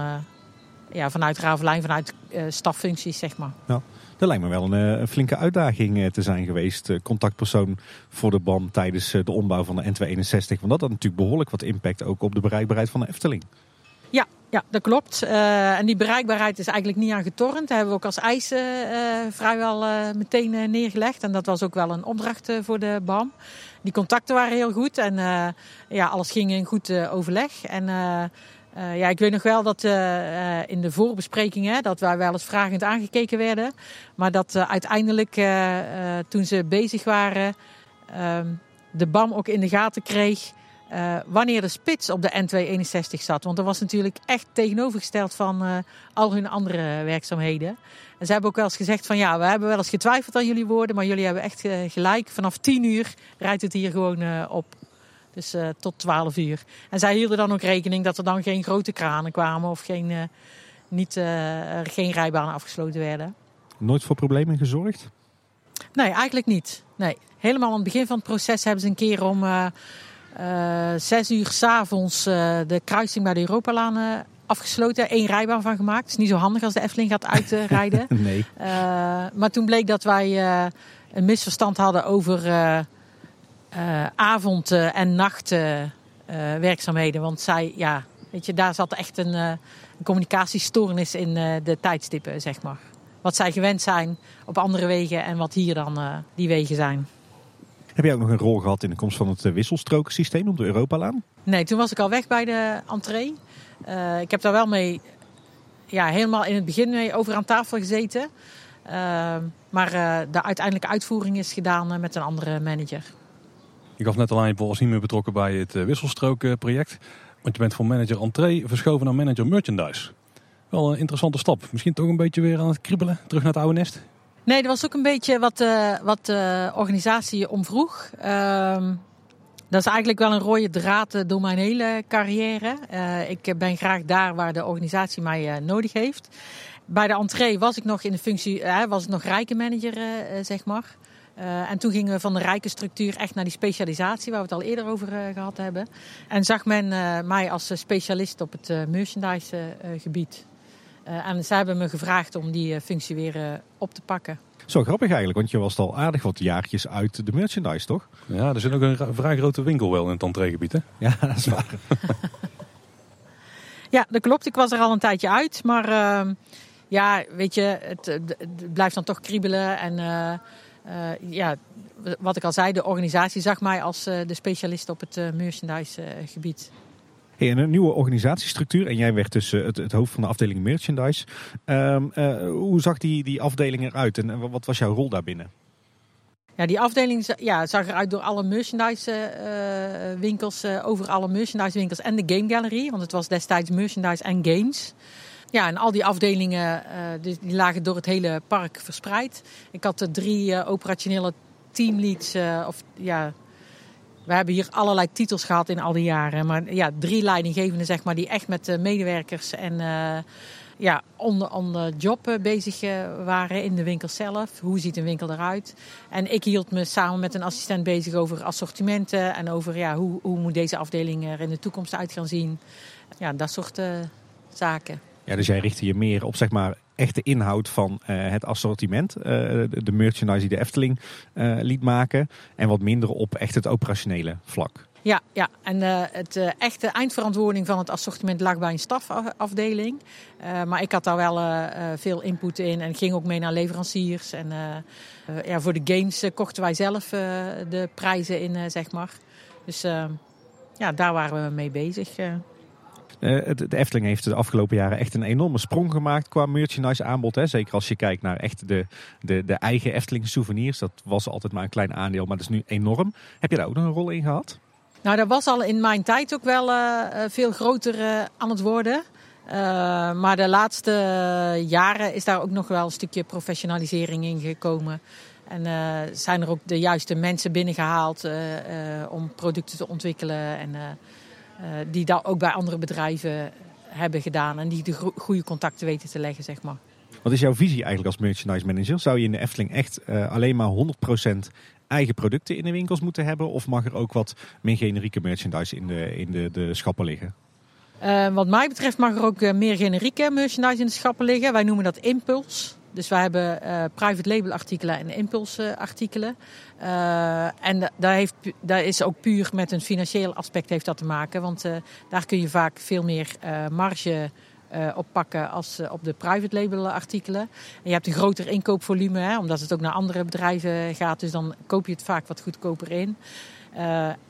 ja, vanuit Ravelijn, vanuit staffuncties zeg maar. Ja. Dat lijkt me wel een, eh, flinke uitdaging eh, te zijn geweest. Eh, contactpersoon voor de BAM tijdens de ombouw van de N261. Want dat had natuurlijk behoorlijk wat impact ook op de bereikbaarheid van de Efteling. Ja, ja, dat klopt. En die bereikbaarheid is eigenlijk niet aan getornd. Dat hebben we ook als eisen vrijwel meteen neergelegd. En dat was ook wel een opdracht voor de BAM. Die contacten waren heel goed en ja, alles ging in goed overleg. En uh, ja, ik weet nog wel dat uh, in de voorbesprekingen dat wij wel eens vragend aangekeken werden. Maar dat uiteindelijk toen ze bezig waren, ehm, de BAM ook in de gaten kreeg wanneer de spits op de N261 zat. Want dat was natuurlijk echt tegenovergesteld van al hun andere werkzaamheden. En ze hebben ook wel eens gezegd van ja, we hebben wel eens getwijfeld aan jullie woorden, maar jullie hebben echt gelijk. Vanaf 10 uur rijdt het hier gewoon op. Dus uh, tot 12 uur. En zij hielden dan ook rekening dat er dan geen grote kranen kwamen of geen, uh, niet, uh, geen rijbanen afgesloten werden. Nooit voor problemen gezorgd? Nee, eigenlijk niet. Nee. Helemaal aan het begin van het proces hebben ze een keer om zes uur s'avonds de kruising bij de Europalaan afgesloten. Eén rijbaan van gemaakt. Het is niet zo handig als de Efteling gaat uitrijden. <laughs> nee. maar toen bleek dat wij een misverstand hadden over uh, avond- en nachtwerkzaamheden. want zij, ja, weet je, daar zat echt een, uh, een communicatiestoornis in uh, de tijdstippen, zeg maar. Wat zij gewend zijn op andere wegen en wat hier dan die wegen zijn. Heb jij ook nog een rol gehad in de komst van het wisselstrokensysteem op de Europalaan? Nee, toen was ik al weg bij de entree. ik heb daar wel mee, ja, helemaal in het begin mee over aan tafel gezeten. maar de uiteindelijke uitvoering is gedaan met een andere manager. Je gaf net al aan, je niet meer betrokken bij het eh, wisselstrookproject. Want je bent van manager entree verschoven naar manager merchandise. Wel een interessante stap. Misschien toch een beetje weer aan het kriebelen, terug naar het oude nest? Nee, dat was ook een beetje wat, uh, wat de organisatie omvroeg. Uh, Dat is eigenlijk wel een rode draad door mijn hele carrière. ik ben graag daar waar de organisatie mij nodig heeft. Bij de entree was ik nog in de functie, was ik nog zeg maar. Uh, en toen gingen we van de rijke structuur echt naar die specialisatie, waar we het al eerder over uh, gehad hebben. En zag men uh, mij als specialist op het merchandise gebied. en ze hebben me gevraagd om die functie weer op te pakken. Zo grappig eigenlijk, want je was al aardig wat jaartjes uit de merchandise, toch? Ja, er zit ook een vrij grote winkel wel in het entreegebied, hè? Ja, dat is waar. <laughs> ja, dat klopt. Ik was er al een tijdje uit, maar ehm, ja, weet je, het, het, blijft dan toch kriebelen en uh, ja, wat ik al zei, de organisatie zag mij als uh, de specialist op het uh, merchandise gebied. Hey, een nieuwe organisatiestructuur en jij werd dus het, het, hoofd van de afdeling merchandise. Um, hoe zag die, die afdeling eruit en wat was jouw rol daarbinnen? Ja, die afdeling ja, zag eruit door alle merchandise winkels, over alle merchandise winkels en de game gallery. Want het was destijds merchandise en games. Ja, en al die afdelingen uh, die, die, lagen door het hele park verspreid. Ik had er drie uh, operationele teamleads. Uh, of, ja, we hebben hier allerlei titels gehad in al die jaren. Maar ja, drie leidinggevenden zeg maar, die echt met de medewerkers en ja, on the, job bezig waren in de winkel zelf. Hoe ziet een winkel eruit? En ik hield me samen met een assistent bezig over assortimenten. En over ja, hoe, hoe moet deze afdeling er in de toekomst uit gaan zien. Ja, dat soort zaken. Ja, dus jij richtte je meer op zeg maar echte inhoud van uh, het assortiment. Uh, de merchandise die de Efteling uh, liet maken. En wat minder op echt het operationele vlak. Ja, ja. en het echte eindverantwoording van het assortiment lag bij een stafafdeling. maar ik had daar wel veel input in en ging ook mee naar leveranciers. En ja, voor de games kochten wij zelf de prijzen in, zeg maar. Dus ja, daar waren we mee bezig. Uh, de Efteling heeft de afgelopen jaren echt een enorme sprong gemaakt qua merchandise aanbod. Hè. Zeker als je kijkt naar echt de, de, de eigen Efteling souvenirs. Dat was altijd maar een klein aandeel, maar dat is nu enorm. Heb je daar ook nog een rol in gehad? Nou, dat was al in mijn tijd ook wel uh, veel groter aan het worden. maar de laatste jaren is daar ook nog wel een stukje professionalisering in gekomen. En zijn er ook de juiste mensen binnengehaald om producten te ontwikkelen. En die dat ook bij andere bedrijven hebben gedaan. En die de goede contacten weten te leggen, zeg maar. Wat is jouw visie eigenlijk als merchandise manager? Zou je in de Efteling echt uh, alleen maar 100% eigen producten in de winkels moeten hebben? Of mag er ook wat meer generieke merchandise in de, in de, de schappen liggen? Uh, wat mij betreft mag er ook meer generieke merchandise in de schappen liggen. Wij noemen dat impuls. Dus wij hebben uh, private label artikelen en impulse artikelen. Uh, en daar, heeft, daar is ook puur met een financieel aspect heeft dat te maken. Want uh, daar kun je vaak veel meer marge op pakken als op de private label artikelen. En je hebt een groter inkoopvolume, hè, omdat het ook naar andere bedrijven gaat. Dus dan koop je het vaak wat goedkoper in.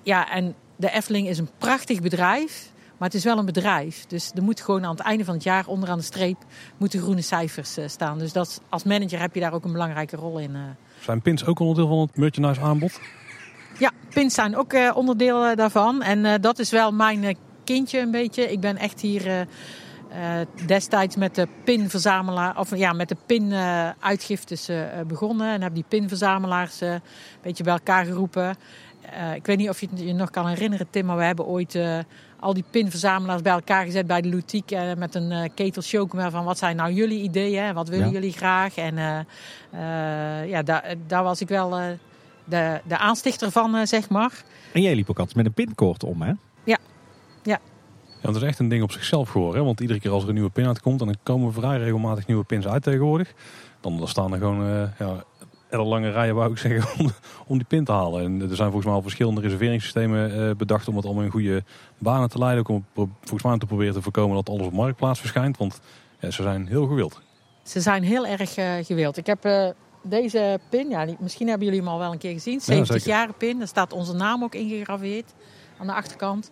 ja, en de Efteling is een prachtig bedrijf. Maar het is wel een bedrijf. Dus er moet gewoon aan het einde van het jaar onderaan de streep moeten groene cijfers uh, staan. Dus dat, als manager heb je daar ook een belangrijke rol in. Uh. Zijn pins ook onderdeel van het merchandise aanbod? Ja, pins zijn ook uh, onderdeel daarvan. En dat is wel mijn kindje een beetje. Ik ben echt hier destijds met de pinverzamelaar, of ja, met de pin-uitgiftes begonnen. En heb die pinverzamelaars een beetje bij elkaar geroepen. Ik weet niet of je het je nog kan herinneren, Tim, maar we hebben ooit al die pinverzamelaars bij elkaar gezet bij de Lutique. Uh, met een uh, ketel chocomel van wat zijn nou jullie ideeën? Wat willen jullie graag? En uh, ja, daar, daar was ik wel de, de aanstichter van, zeg maar. En jij liep ook altijd met een pinkoord om, hè? Ja, ja. Ja, dat is echt een ding op zichzelf geworden. Hè? Want iedere keer als er een nieuwe pin uitkomt, dan komen vrij regelmatig nieuwe pins uit tegenwoordig. Dan, dan staan er gewoon ja, lange rijen, wou ik zeggen, <laughs> om, om, die pin te halen. En er zijn volgens mij al verschillende reserveringssystemen uh, bedacht om het allemaal in goede banen te leiden. Ook om volgens mij te proberen te voorkomen dat alles op marktplaats verschijnt. Want ja, ze zijn heel gewild. Ze zijn heel erg uh, gewild. Ik heb uh, deze pin, ja, misschien hebben jullie hem al wel een keer gezien. 70 ja, jaar pin. Daar staat onze naam ook ingegraveerd aan de achterkant.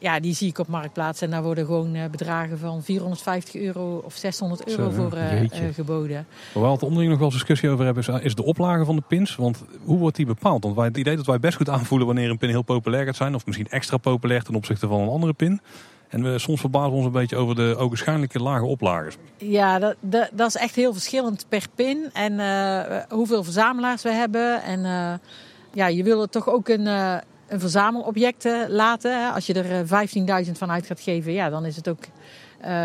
Ja, die zie ik op Marktplaats. En daar worden gewoon eh, bedragen van 450 euro of 600 euro voor uh, geboden. Waar we het onderling nog wel eens discussie over hebben, is de oplage van de pins. Want hoe wordt die bepaald? Want wij, het idee dat wij best goed aanvoelen wanneer een pin heel populair gaat zijn. Of misschien extra populair ten opzichte van een andere pin. En we soms verbazen ons een beetje over de ook waarschijnlijke lage oplagers. Ja, dat, dat, dat, is echt heel verschillend per pin. En hoeveel verzamelaars we hebben. En ja, je wil er toch ook een een verzamelobject laten. Als je er 15.000 van uit gaat geven, ja, dan is het ook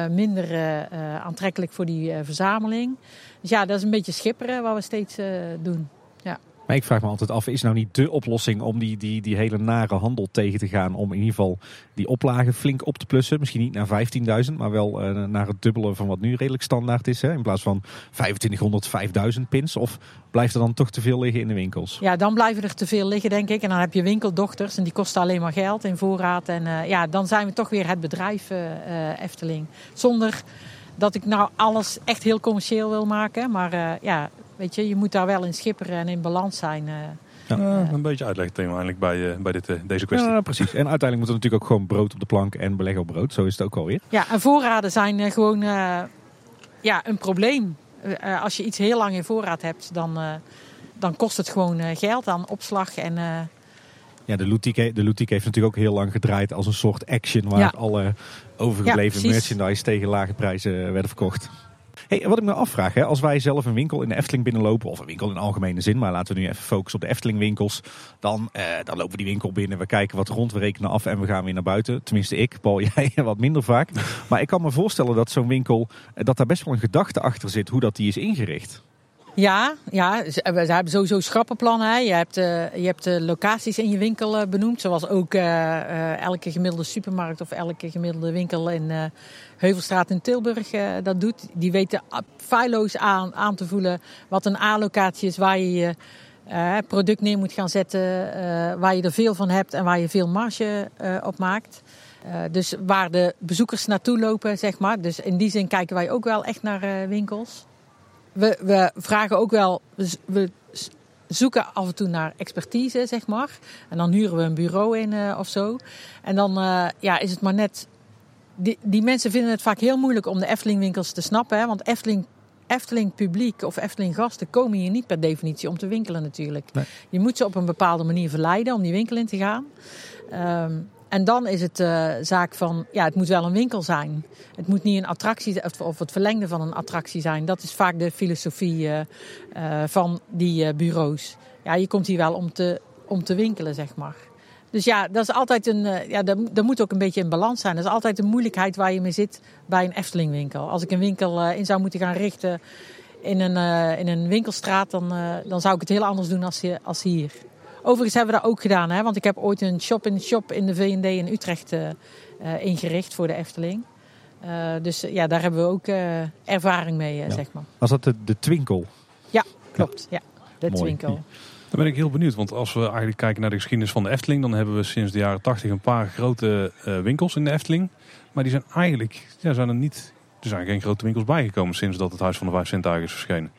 minder aantrekkelijk voor die verzameling. Dus ja, dat is een beetje schipperen wat we steeds doen. Maar ik vraag me altijd af, is nou niet de oplossing om die, die, die hele nare handel tegen te gaan? Om in ieder geval die oplagen flink op te plussen. Misschien niet naar 15.000, maar wel uh, naar het dubbele van wat nu redelijk standaard is. Hè? In plaats van 2500, 5000 pins. Of blijft er dan toch te veel liggen in de winkels? Ja, dan blijven er te veel liggen, denk ik. En dan heb je winkeldochters en die kosten alleen maar geld in voorraad. En uh, ja, dan zijn we toch weer het bedrijf uh, Efteling. Zonder dat ik nou alles echt heel commercieel wil maken. Maar ja, Weet je, je moet daar wel in schipperen en in balans zijn. Eh. Ja. een beetje uitleggen eigenlijk bij, uh, bij dit, uh, deze kwestie. Ja, precies. En uiteindelijk moet er natuurlijk ook gewoon brood op de plank en beleg op brood. Zo is het ook alweer. Ja, en voorraden zijn gewoon ja, een probleem. als je iets heel lang in voorraad hebt, dan, dan kost het gewoon geld aan opslag. En, ja, de Lutique, de heeft natuurlijk ook heel lang gedraaid als een soort action waar alle overgebleven merchandise tegen lage prijzen werden verkocht. Hey, wat ik me afvraag, hè, als wij zelf een winkel in de Efteling binnenlopen, of een winkel in algemene zin, maar laten we nu even focussen op de Efteling winkels, dan, eh, dan lopen we die winkel binnen, we kijken wat rond, we rekenen af en we gaan weer naar buiten. Tenminste ik, Paul, <laughs> jij wat minder vaak. Maar ik kan me voorstellen dat zo'n winkel, eh, dat daar best wel een gedachte achter zit hoe dat die is ingericht. Ja, ja, ze hebben sowieso schappenplannen. Hè. Je, hebt, uh, je hebt locaties in je winkel uh, benoemd. Zoals ook elke gemiddelde supermarkt of elke gemiddelde winkel in Heuvelstraat in Tilburg dat doet. Die weten feilloos aan, aan te voelen wat een A-locatie is waar je je product neer moet gaan zetten. waar je er veel van hebt en waar je veel marge op maakt. dus waar de bezoekers naartoe lopen, zeg maar. Dus in die zin kijken wij ook wel echt naar winkels we, we vragen ook wel, we zoeken af en toe naar expertise, zeg maar. En dan huren we een bureau in uh, of zo. En dan uh, ja, is het maar net. Die, die mensen vinden het vaak heel moeilijk om de Efteling-winkels te snappen. Hè? Want Efteling, Efteling publiek of Efteling gasten komen hier niet per definitie om te winkelen natuurlijk. Nee. Je moet ze op een bepaalde manier verleiden om die winkel in te gaan. Um, en dan is het uh, zaak van, ja, het moet wel een winkel zijn. Het moet niet een attractie of het verlengde van een attractie zijn. Dat is vaak de filosofie uh, uh, van die bureaus. Ja, je komt hier wel om te, om te winkelen, zeg maar. Dus ja, dat is altijd een, ja, er, moet ook een beetje een balans zijn. Dat is altijd een moeilijkheid waar je mee zit bij een Eftelingwinkel. Als ik een winkel in zou moeten gaan richten in een, in een winkelstraat, dan, dan zou ik het heel anders doen als, als hier. Overigens hebben we dat ook gedaan, hè? want ik heb ooit een shop-in-shop in de V&D in Utrecht uh, ingericht voor de Efteling. Uh, dus ja, daar hebben we ook ervaring mee, ja. zeg maar. Was dat de, de Twinkel? Ja, klopt. Ja, de Mooi. Twinkel. Dan ben ik heel benieuwd, want als we eigenlijk kijken naar de geschiedenis van de Efteling, dan hebben we sinds de jaren 80 een paar grote winkels in de Efteling. Maar die zijn eigenlijk, ja, zijn er niet, er zijn geen grote winkels bijgekomen sinds dat het Huis van de Vijf Sintuigen is verschenen.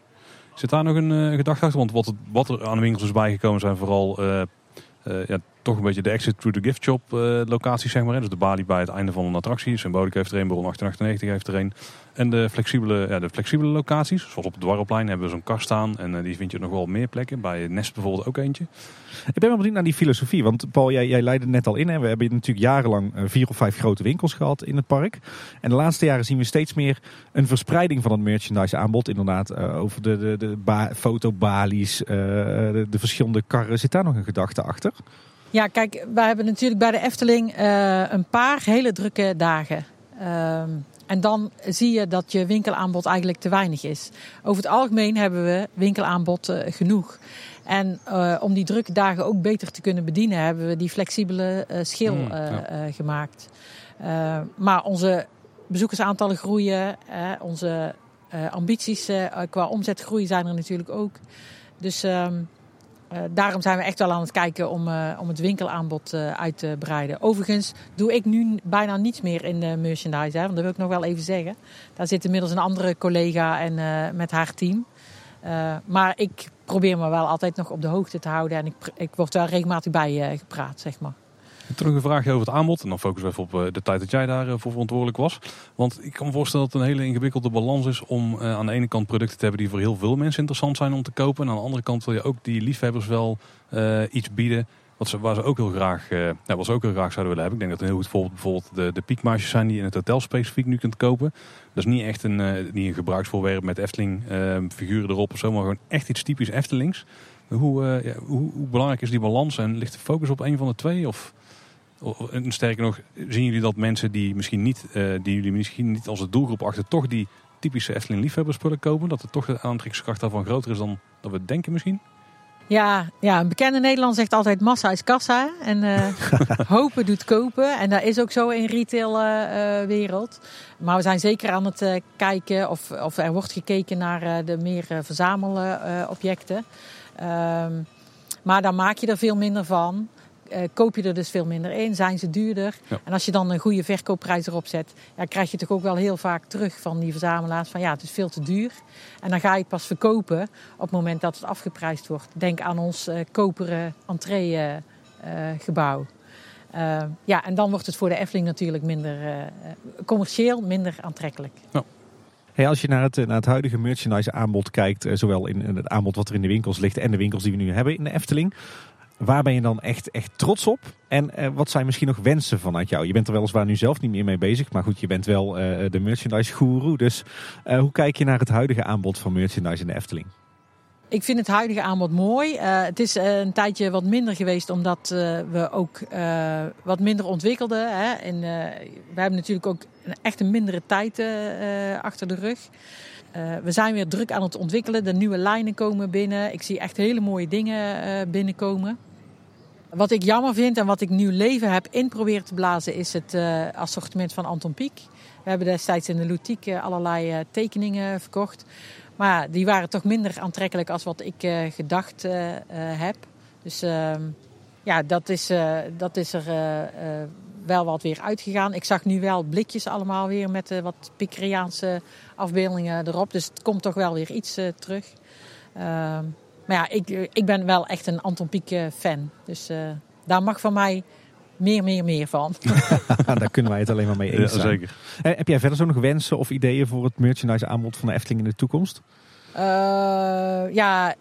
Zit daar nog een uh, gedachte achter? Want wat, wat er aan de winkels is bijgekomen zijn vooral uh, uh, ja, toch een beetje de exit through the gift shop locaties, zeg maar. Dus de balie bij het einde van een attractie. Symbolica heeft er een, Baron 1898 heeft er een. En de flexibele, ja, de flexibele locaties, zoals op het Dwarrelplein hebben we zo'n kast staan. En die vind je nog wel meer plekken. Bij Nest bijvoorbeeld ook eentje. Ik ben wel benieuwd naar die filosofie. Want Paul, jij, leidde net al in. Hè? We hebben natuurlijk jarenlang vier of vijf grote winkels gehad in het park. En de laatste jaren zien we steeds meer een verspreiding van het merchandise aanbod. Inderdaad, over de, de, de ba fotobalies, de, de, verschillende karren. Zit daar nog een gedachte achter? Ja, kijk, wij hebben natuurlijk bij de Efteling uh, een paar hele drukke dagen. Ehm, en dan zie je dat je winkelaanbod eigenlijk te weinig is. Over het algemeen hebben we winkelaanbod genoeg. En uh, om die drukke dagen ook beter te kunnen bedienen, hebben we die flexibele schil mm, ja. gemaakt. maar onze bezoekersaantallen groeien, onze ambities qua omzetgroei zijn er natuurlijk ook. Dus ehm, uh, daarom zijn we echt wel aan het kijken om, uh, om het winkelaanbod uh, uit te breiden. Overigens doe ik nu bijna niets meer in de merchandise. Want dat wil ik nog wel even zeggen. Daar zit inmiddels een andere collega en, met haar team. maar ik probeer me wel altijd nog op de hoogte te houden. En ik, ik word daar regelmatig bij gepraat, zeg maar. Nog een vraagje over het aanbod. En dan focussen we even op de tijd dat jij daarvoor verantwoordelijk was. Want ik kan me voorstellen dat het een hele ingewikkelde balans is om aan de ene kant producten te hebben die voor heel veel mensen interessant zijn om te kopen. En aan de andere kant wil je ook die liefhebbers wel iets bieden wat ze, waar ze ook heel graag, ze ook heel graag zouden willen hebben. Ik denk dat een heel goed voorbeeld bijvoorbeeld de, de piekmarsjes zijn die je in het hotel specifiek nu kunt kopen. Dat is niet echt een, niet een gebruiksvoorwerp met Efteling figuren erop of zo, maar gewoon echt iets typisch Eftelings. Hoe, ja, hoe, hoe, belangrijk is die balans en ligt de focus op een van de twee? Of, en sterker nog, zien jullie dat mensen die, misschien niet, die jullie misschien niet als het doelgroep achter toch die typische Efteling liefhebberspullen kopen? Dat er toch de aantrekkingskracht daarvan groter is dan dat we denken misschien? Ja, ja, een bekende Nederland zegt altijd massa is kassa. En uh, <laughs> hopen doet kopen. En dat is ook zo in retailwereld. Uh, maar we zijn zeker aan het uh, kijken of, of er wordt gekeken naar de meer verzamelobjecten. Ehm, maar daar maak je er veel minder van. Uh, koop je er dus veel minder in, zijn ze duurder. En als je dan een goede verkoopprijs erop zet, ja, krijg je toch ook wel heel vaak terug van die verzamelaars van ja, het is veel te duur. En dan ga je het pas verkopen op het moment dat het afgeprijsd wordt. Denk aan ons uh, koperen entreegebouw. Uh, ja, en dan wordt het voor de Efteling natuurlijk minder commercieel, minder aantrekkelijk. Ja. Hey, als je naar het, naar het huidige merchandise aanbod kijkt, zowel in het aanbod wat er in de winkels ligt en de winkels die we nu hebben in de Efteling. Waar ben je dan echt, echt trots op? En uh, wat zijn misschien nog wensen vanuit jou? Je bent er weliswaar nu zelf niet meer mee bezig. Maar goed, je bent wel uh, de merchandise guru. Dus uh, hoe kijk je naar het huidige aanbod van merchandise in de Efteling? Ik vind het huidige aanbod mooi. het is een tijdje wat minder geweest omdat we ook wat minder ontwikkelden. Hè. En, we hebben natuurlijk ook een, echt een mindere tijd achter de rug. we zijn weer druk aan het ontwikkelen. De nieuwe lijnen komen binnen. Ik zie echt hele mooie dingen binnenkomen. Wat ik jammer vind en wat ik nieuw leven heb in proberen te blazen is het uh, assortiment van Anton Pieck. We hebben destijds in de Lutique uh, allerlei uh, tekeningen verkocht. Maar die waren toch minder aantrekkelijk als wat ik gedacht heb. Dus ehm, ja, dat is, dat is er wel wat weer uitgegaan. Ik zag nu wel blikjes allemaal weer met wat Pickeriaanse afbeeldingen erop. Dus het komt toch wel weer iets terug. Maar ja, ik, ik ben wel echt een Anton Pieck eh, fan. Dus uh, daar mag van mij meer, meer, meer van. <laughs> <laughs> daar kunnen wij het alleen maar mee eens zijn. zeker. Eh, heb jij verder zo nog wensen of ideeën voor het merchandise aanbod van de Efteling in de toekomst? Uh, ja,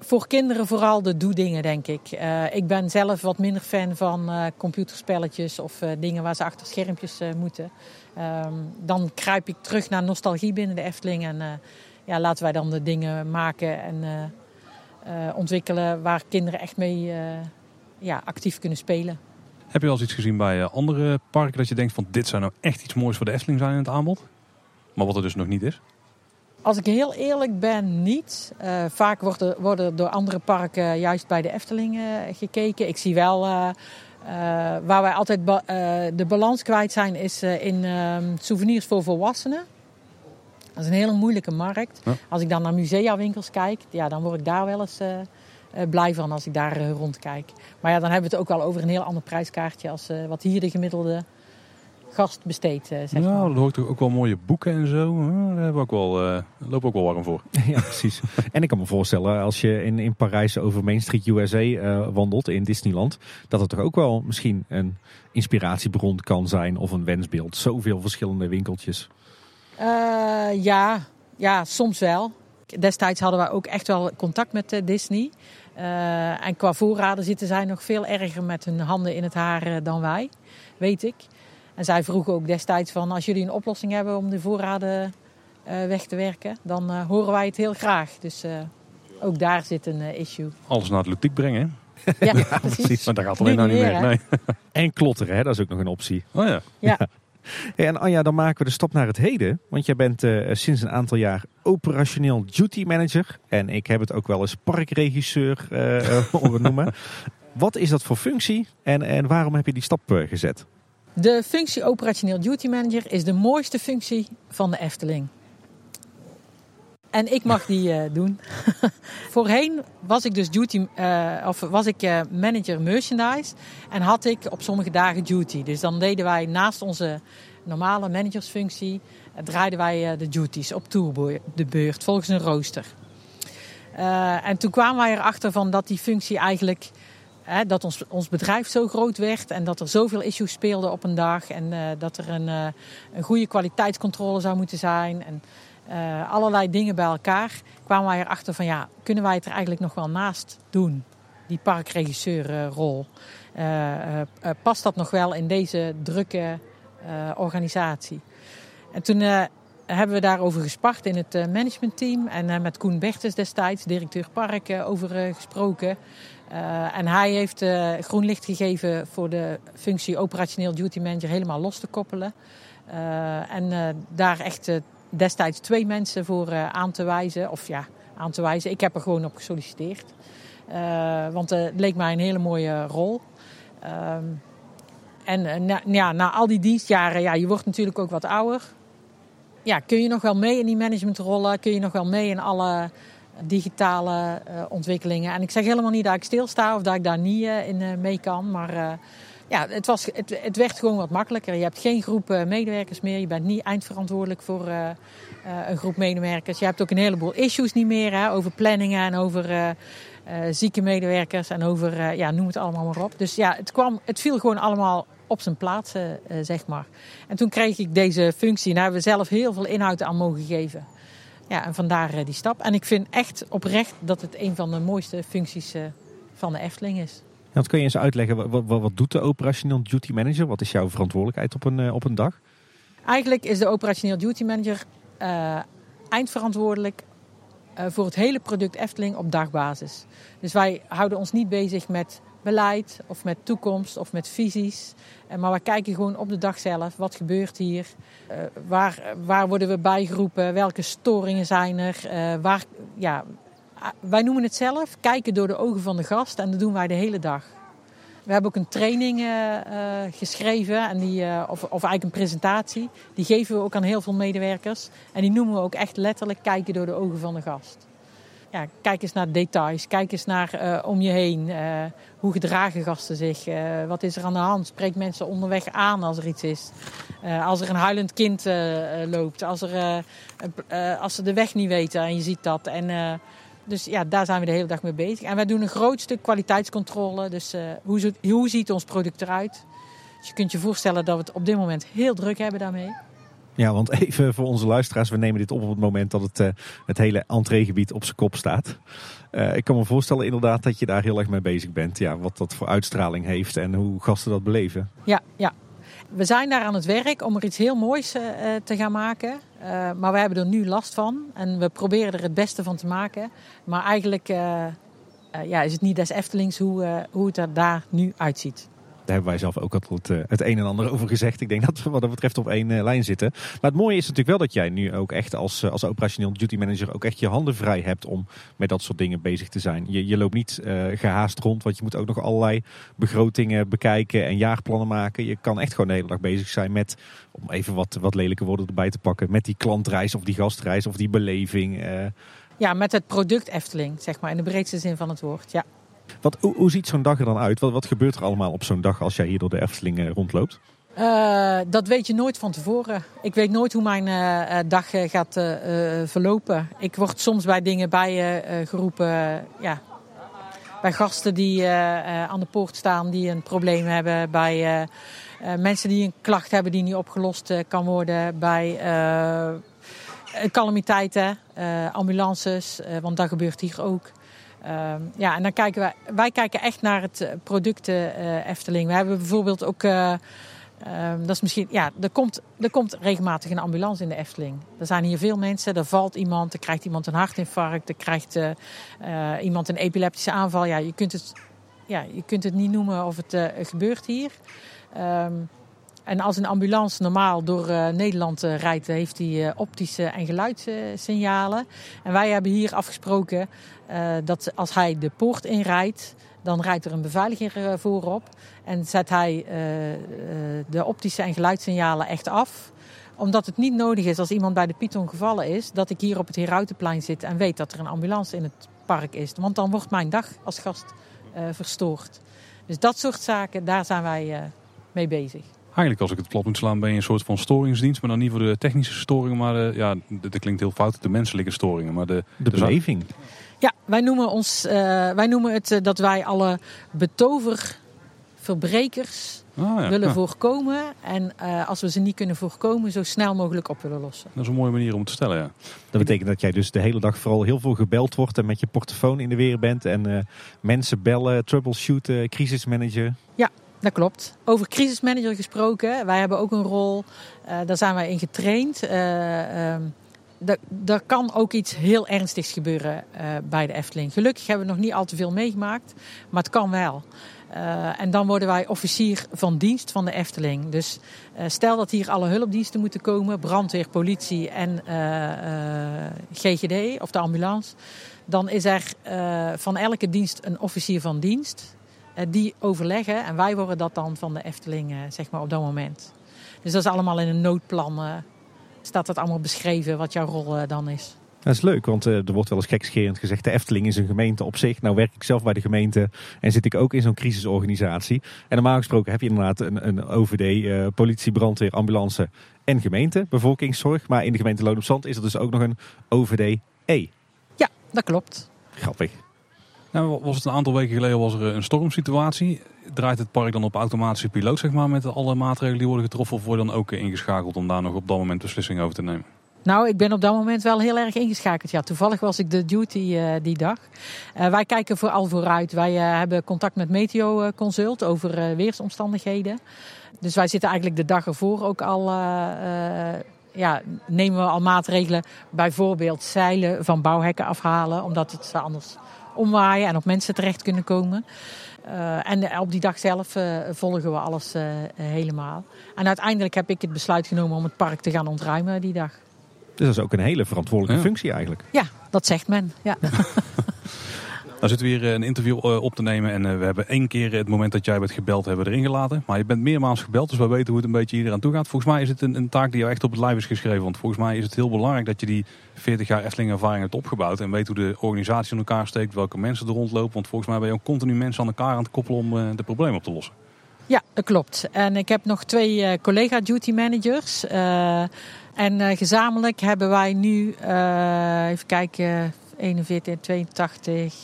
voor kinderen vooral de doe-dingen, denk ik. Uh, ik ben zelf wat minder fan van uh, computerspelletjes of dingen waar ze achter schermpjes moeten. Ehm, dan kruip ik terug naar nostalgie binnen de Efteling. En ja, laten wij dan de dingen maken en uh, ontwikkelen waar kinderen echt mee uh, ja, actief kunnen spelen. Heb je al eens iets gezien bij uh, andere parken dat je denkt van dit zou nou echt iets moois voor de Efteling zijn in het aanbod? Maar wat er dus nog niet is? Als ik heel eerlijk ben, niet. vaak worden, worden door andere parken juist bij de Efteling gekeken. Ik zie wel waar wij altijd ba de balans kwijt zijn, is in ehm, souvenirs voor volwassenen. Dat is een hele moeilijke markt. Als ik dan naar museawinkels kijk, ja, dan word ik daar wel eens uh, blij van als ik daar uh, rondkijk. Maar ja, dan hebben we het ook wel over een heel ander prijskaartje als uh, wat hier de gemiddelde gast besteedt. zeg ja, maar. er hoort ook wel mooie boeken en zo. daar hebben we ook wel, lopen ook wel warm voor. <laughs> ja, precies. en ik kan me voorstellen, als je in, in Parijs over Main Street USA wandelt in Disneyland, dat het toch ook wel misschien een inspiratiebron kan zijn of een wensbeeld. Zoveel verschillende winkeltjes. Uh, ja, ja, soms wel. Destijds hadden we ook echt wel contact met uh, Disney. Uh, en qua voorraden zitten zij nog veel erger met hun handen in het haar dan wij, weet ik. En zij vroegen ook destijds van als jullie een oplossing hebben om de voorraden weg te werken, dan horen wij het heel graag. Dus ook daar zit een issue. Alles naar het ludiek brengen, Ja, <laughs> ja, precies. Maar dat gaat alleen nou niet meer. Nee. En klotteren, hè? dat is ook nog een optie. Oh ja. ja. En Anja, dan maken we de stap naar het heden. Want jij bent uh, sinds een aantal jaar operationeel duty manager. En ik heb het ook wel eens parkregisseur <laughs> horen noemen. Wat is dat voor functie en, en waarom heb je die stap gezet? De functie operationeel duty manager is de mooiste functie van de Efteling. En ik mag die uh, doen. <laughs> Voorheen was ik dus duty, uh, of was ik uh, manager merchandise en had ik op sommige dagen duty. Dus dan deden wij naast onze normale managersfunctie, draaiden wij de duties op tour de beurt volgens een rooster. en toen kwamen wij erachter van dat die functie eigenlijk, dat ons, ons bedrijf zo groot werd en dat er zoveel issues speelden op een dag en dat er een, een goede kwaliteitscontrole zou moeten zijn. En, uh, allerlei dingen bij elkaar, kwamen wij erachter van ja, kunnen wij het er eigenlijk nog wel naast doen, die parkregisseurrol. Uh, past dat nog wel in deze drukke organisatie? En toen hebben we daarover gespart in het managementteam. En met Koen Bertes destijds, directeur park, over gesproken. en hij heeft groen licht gegeven voor de functie operationeel duty manager helemaal los te koppelen. en daar echt destijds twee mensen voor aan te wijzen. Of ja, aan te wijzen. Ik heb er gewoon op gesolliciteerd. want het leek mij een hele mooie rol. Ehm, en eh, na, ja, na al die dienstjaren, ja, je wordt natuurlijk ook wat ouder. Ja, kun je nog wel mee in die managementrollen? Kun je nog wel mee in alle digitale ontwikkelingen? En ik zeg helemaal niet dat ik stilsta of dat ik daar niet in mee kan. Maar ja, het, was, het, het, werd gewoon wat makkelijker. Je hebt geen groep medewerkers meer. Je bent niet eindverantwoordelijk voor een groep medewerkers. Je hebt ook een heleboel issues niet meer hè, over planningen en over zieke medewerkers en over, ja, noem het allemaal maar op. Dus ja, het, kwam, het viel gewoon allemaal op zijn plaats, zeg maar. En toen kreeg ik deze functie. Daar hebben we zelf heel veel inhoud aan mogen geven. Ja, en vandaar die stap. En ik vind echt oprecht dat het een van de mooiste functies van de Efteling is. Wat kun je eens uitleggen, wat, wat, doet de operationeel duty manager? Wat is jouw verantwoordelijkheid op een, op een dag? Eigenlijk is de operationeel duty manager eindverantwoordelijk voor het hele product Efteling op dagbasis. Dus wij houden ons niet bezig met beleid of met toekomst of met visies. Eh, maar we kijken gewoon op de dag zelf. Wat gebeurt hier? Waar, waar worden we bijgeroepen? Welke storingen zijn er? Waar, ja, wij noemen het zelf kijken door de ogen van de gast. En dat doen wij de hele dag. We hebben ook een training uh, geschreven, en die, of, of eigenlijk een presentatie. Die geven we ook aan heel veel medewerkers. En die noemen we ook echt letterlijk kijken door de ogen van de gast ja, kijk eens naar details. Kijk eens naar om je heen. Hoe gedragen gasten zich? Wat is er aan de hand? Spreek mensen onderweg aan als er iets is. als er een huilend kind loopt. Als, er, als ze de weg niet weten en je ziet dat. En, dus ja, daar zijn we de hele dag mee bezig. En wij doen een groot stuk kwaliteitscontrole. Dus hoe, hoe ziet ons product eruit? Dus je kunt je voorstellen dat we het op dit moment heel druk hebben daarmee. Ja, want even voor onze luisteraars, we nemen dit op op het moment dat het, uh, het hele entreegebied op zijn kop staat. Uh, ik kan me voorstellen inderdaad dat je daar heel erg mee bezig bent. Ja, wat dat voor uitstraling heeft en hoe gasten dat beleven. Ja, ja. We zijn daar aan het werk om er iets heel moois uh, te gaan maken. maar we hebben er nu last van en we proberen er het beste van te maken. Maar eigenlijk ja, is het niet des Eftelings hoe, hoe het er daar nu uitziet. Daar hebben wij zelf ook al het, eh, het een en ander over gezegd. Ik denk dat we wat dat betreft op één eh, lijn zitten. Maar het mooie is natuurlijk wel dat jij nu ook echt als, eh, als operationeel duty manager ook echt je handen vrij hebt om met dat soort dingen bezig te zijn. Je, je loopt niet gehaast rond, want je moet ook nog allerlei begrotingen bekijken en jaarplannen maken. Je kan echt gewoon de hele dag bezig zijn met, om even wat, wat lelijke woorden erbij te pakken, met die klantreis of die gastreis of die beleving. Ja, met het product Efteling, zeg maar, in de breedste zin van het woord. Ja. Wat, hoe, ziet zo'n dag er dan uit? Wat, wat gebeurt er allemaal op zo'n dag als jij hier door de Efteling eh, rondloopt? Uh, dat weet je nooit van tevoren. Ik weet nooit hoe mijn uh, dag gaat verlopen. Ik word soms bij dingen bijgeroepen. ja, bij gasten die aan de poort staan, die een probleem hebben. Bij mensen die een klacht hebben die niet opgelost kan worden. Bij calamiteiten, ambulances, want dat gebeurt hier ook. Ehm, ja, en dan kijken wij, wij kijken echt naar het eh, product uh, Efteling. We hebben bijvoorbeeld ook, uh, dat is misschien, ja, er komt, er komt regelmatig een ambulance in de Efteling. Er zijn hier veel mensen, er valt iemand, er krijgt iemand een hartinfarct, er krijgt iemand een epileptische aanval. Ja, je kunt het, ja, je kunt het niet noemen of het gebeurt hier. Um, en als een ambulance normaal door uh, Nederland uh, rijdt, heeft hij uh, optische en geluidssignalen. En wij hebben hier afgesproken dat als hij de poort inrijdt, dan rijdt er een beveiliger voorop. En zet hij de optische en geluidssignalen echt af omdat het niet nodig is als iemand bij de Python gevallen is, dat ik hier op het Heruitenplein zit en weet dat er een ambulance in het park is. Want dan wordt mijn dag als gast verstoord. Dus dat soort zaken, daar zijn wij mee bezig. Eigenlijk als ik het plat moet slaan ben je een soort van storingsdienst. Maar dan niet voor de technische storingen. Maar de, ja, dat klinkt heel fout. De menselijke storingen. Maar de, de, beleving. Ja, wij noemen, ons, uh, wij noemen het uh, dat wij alle betoververbrekers ah, willen voorkomen. En uh, als we ze niet kunnen voorkomen, zo snel mogelijk op willen lossen. Dat is een mooie manier om te stellen, ja. Dat betekent dat jij dus de hele dag vooral heel veel gebeld wordt en met je portofoon in de weer bent. En mensen bellen, troubleshooten, crisismanager. Ja, dat klopt. Over crisismanager gesproken. Wij hebben ook een rol. Uh, daar zijn wij in getraind. Er kan ook iets heel ernstigs gebeuren uh, bij de Efteling. Gelukkig hebben we nog niet al te veel meegemaakt, maar het kan wel. En dan worden wij officier van dienst van de Efteling. Dus stel dat hier alle hulpdiensten moeten komen, brandweer, politie en GGD of de ambulance. Dan is er van elke dienst een officier van dienst. Die overleggen en wij worden dat dan van de Efteling zeg maar op dat moment. Dus dat is allemaal in een noodplan staat dat allemaal beschreven wat jouw rol dan is. Dat is leuk, want er wordt wel eens gekscherend gezegd... de Efteling is een gemeente op zich. Nou werk ik zelf bij de gemeente en zit ik ook in zo'n crisisorganisatie. En normaal gesproken heb je inderdaad een, een OVD, uh, eh, politie, brandweer, ambulance en gemeente, bevolkingszorg. Maar in de gemeente Loon op Zand is er dus ook nog een OVD-E. Ja, dat klopt. Grappig. Was het een aantal weken geleden was er een stormsituatie. Draait het park dan op automatische piloot zeg maar, met alle maatregelen die worden getroffen? Of word je dan ook ingeschakeld om daar nog op dat moment beslissingen over te nemen? Nou, ik ben op dat moment wel heel erg ingeschakeld. Ja, toevallig was ik de duty uh, die dag. Wij kijken vooral vooruit. Wij hebben contact met Meteo Consult over weersomstandigheden. Dus wij zitten eigenlijk de dag ervoor ook al. ja, nemen we al maatregelen. Bijvoorbeeld zeilen van bouwhekken afhalen, omdat het anders omwaaien en op mensen terecht kunnen komen. Uh, en op die dag zelf uh, volgen we alles uh, helemaal. En uiteindelijk heb ik het besluit genomen om het park te gaan ontruimen die dag. Dus dat is ook een hele verantwoordelijke ja. functie eigenlijk. Ja, dat zegt men. Ja. <laughs> <laughs> Nou zitten we hier een interview op te nemen en we hebben één keer het moment dat jij bent gebeld hebben erin gelaten. Maar je bent meermaals gebeld, dus we weten hoe het een beetje hier aan toe gaat. Volgens mij is het een, een, taak die jou echt op het lijf is geschreven. Want volgens mij is het heel belangrijk dat je die 40 jaar Efteling ervaring hebt opgebouwd. En weet hoe de organisatie in elkaar steekt, welke mensen er rondlopen. Want volgens mij ben je ook continu mensen aan elkaar aan het koppelen om de problemen op te lossen. Ja, dat klopt. En ik heb nog twee collega duty managers. En gezamenlijk hebben wij nu, even kijken, 41, 82,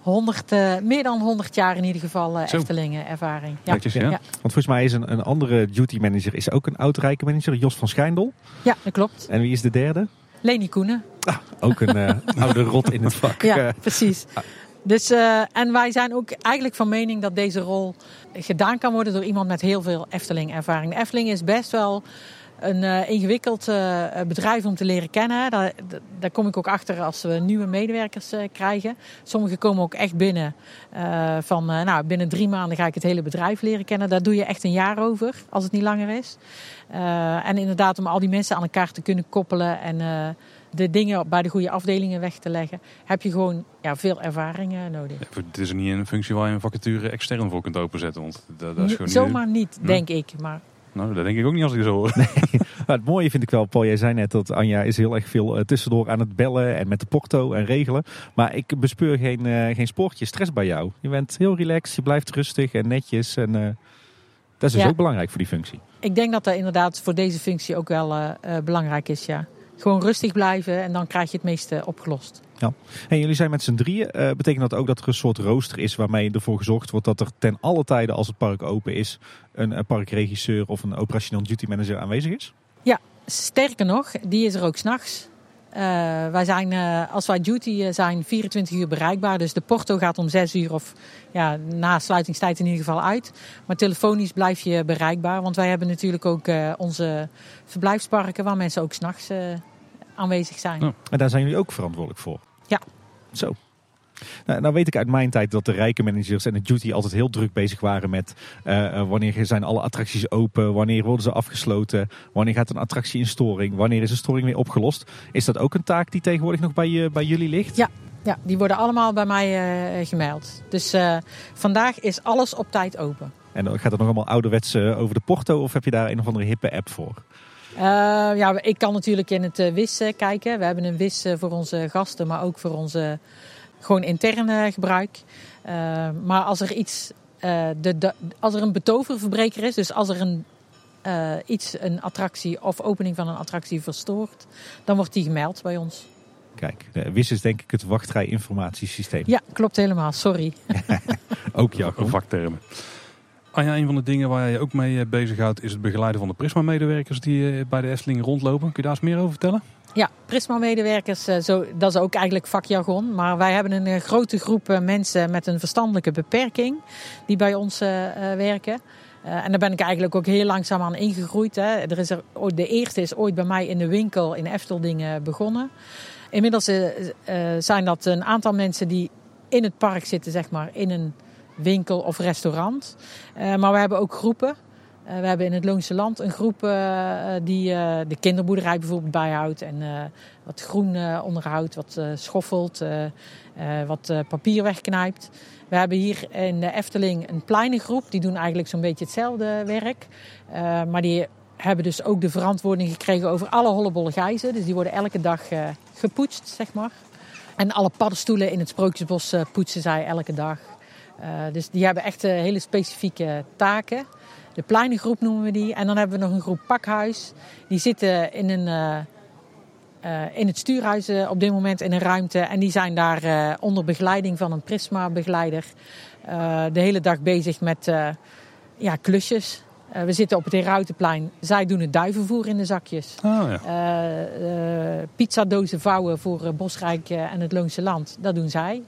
100, meer dan 100 jaar in ieder geval Eftelingen ervaring. Ja. Netjes, ja. ja. Want volgens mij is een, een andere duty manager is ook een oud manager, Jos van Schijndel. Ja, dat klopt. En wie is de derde? Leni Koenen. Ah, ook een <laughs> oude rot in het vak. Ja, precies. Dus, uh, en wij zijn ook eigenlijk van mening dat deze rol gedaan kan worden door iemand met heel veel Efteling-ervaring. De Efteling is best wel een uh, ingewikkeld uh, bedrijf om te leren kennen. Daar, daar, kom ik ook achter als we nieuwe medewerkers uh, krijgen. Sommigen komen ook echt binnen van, nou, binnen drie maanden ga ik het hele bedrijf leren kennen. Daar doe je echt een jaar over, als het niet langer is. en inderdaad, om al die mensen aan elkaar te kunnen koppelen en de dingen bij de goede afdelingen weg te leggen, heb je gewoon ja, veel ervaring nodig. Ja, het is niet een functie waar je een vacature extern voor kunt openzetten. Want dat, dat is gewoon Zomaar niet, denk ik. Maar... Nou, dat denk ik ook niet als ik zo hoor. Nee. <laughs> Maar het mooie vind ik wel, Paul, jij zei net dat Anja is heel erg veel uh, tussendoor aan het bellen en met de porto en regelen. Maar ik bespeur geen, uh, geen spoortje stress bij jou. Je bent heel relaxed, je blijft rustig en netjes. En uh, dat is dus ja. ook belangrijk voor die functie. Ik denk dat dat inderdaad voor deze functie ook wel belangrijk is, ja gewoon rustig blijven en dan krijg je het meeste opgelost. Ja. En jullie zijn met z'n drieën. Uh, betekent dat ook dat er een soort rooster is waarmee ervoor gezorgd wordt dat er ten alle tijden als het park open is een, een parkregisseur of een operationeel duty manager aanwezig is? Ja, sterker nog, die is er ook s'nachts. Uh, wij zijn, uh, als wij duty zijn, 24 uur bereikbaar. Dus de porto gaat om 6 uur of ja, na sluitingstijd in ieder geval uit. Maar telefonisch blijf je bereikbaar. Want wij hebben natuurlijk ook onze verblijfsparken waar mensen ook s'nachts aanwezig zijn. Ja. En daar zijn jullie ook verantwoordelijk voor? Ja. Zo. Nou, nou, weet ik uit mijn tijd dat de rijke managers en de duty altijd heel druk bezig waren met uh, wanneer zijn alle attracties open, wanneer worden ze afgesloten, wanneer gaat een attractie in storing, wanneer is een storing weer opgelost. Is dat ook een taak die tegenwoordig nog bij, uh, bij jullie ligt? Ja, ja, die worden allemaal bij mij uh, gemeld. Dus vandaag is alles op tijd open. En gaat het nog allemaal ouderwets over de porto of heb je daar een of andere hippe app voor? Uh, ja, ik kan natuurlijk in het uh, WIS kijken. We hebben een WIS voor onze gasten, maar ook voor onze gewoon interne gebruik. maar als er iets, de, de, als er een betoververbreker is, dus als er een, iets, een attractie of opening van een attractie verstoort, dan wordt die gemeld bij ons. Kijk, WIS is denk ik het wachtrij-informatiesysteem. Ja, klopt helemaal. Sorry. <laughs> ook jouw vaktermen. Anja, een van de dingen waar je ook mee bezighoudt is het begeleiden van de Prisma-medewerkers die bij de Efteling rondlopen. Kun je daar eens meer over vertellen? Ja, Prisma-medewerkers, zo, dat is ook eigenlijk vakjargon. Maar wij hebben een grote groep mensen met een verstandelijke beperking die bij ons werken. en daar ben ik eigenlijk ook heel langzaam aan ingegroeid. Er is er, de eerste is ooit bij mij in de winkel in Efteldingen begonnen. Inmiddels zijn dat een aantal mensen die in het park zitten, zeg maar, in een winkel of restaurant. Uh, maar we hebben ook groepen. Uh, we hebben in het Loonse Land een groep uh, die de kinderboerderij bijvoorbeeld bijhoudt en wat groen onderhoudt, wat schoffelt, wat papier wegknijpt. We hebben hier in de Efteling een kleine groep, die doen eigenlijk zo'n beetje hetzelfde werk. maar die hebben dus ook de verantwoording gekregen over alle hollebolle gijzen. Dus die worden elke dag gepoetst, zeg maar. En alle paddenstoelen in het Sprookjesbos poetsen zij elke dag. Uh, dus die hebben echt uh, hele specifieke taken. De kleine groep noemen we die. En dan hebben we nog een groep pakhuis. Die zitten in, een, uh, in het stuurhuis op dit moment in een ruimte. En die zijn daar onder begeleiding van een Prisma-begeleider de hele dag bezig met ja, klusjes. we zitten op het Herautenplein. Zij doen het duivenvoer in de zakjes. Oh, ja. pizzadozen vouwen voor Bosrijk en het Loonse Land. Dat doen zij.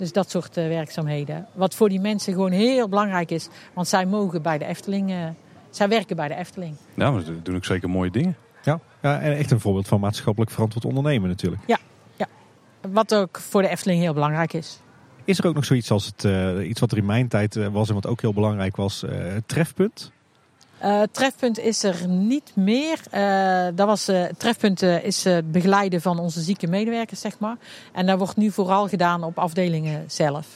Dus dat soort uh, werkzaamheden. Wat voor die mensen gewoon heel belangrijk is. Want zij mogen bij de Efteling, uh, zij werken bij de Efteling. Ja, maar doen ook zeker mooie dingen. Ja, ja, en echt een voorbeeld van maatschappelijk verantwoord ondernemen natuurlijk. Ja, ja, wat ook voor de Efteling heel belangrijk is. Is er ook nog zoiets als het, uh, iets wat er in mijn tijd was en wat ook heel belangrijk was, trefpunt? Uh, trefpunt is er niet meer. Uh, dat was, uh, trefpunt is het begeleiden van onze zieke medewerkers, zeg maar. En dat wordt nu vooral gedaan op afdelingen zelf.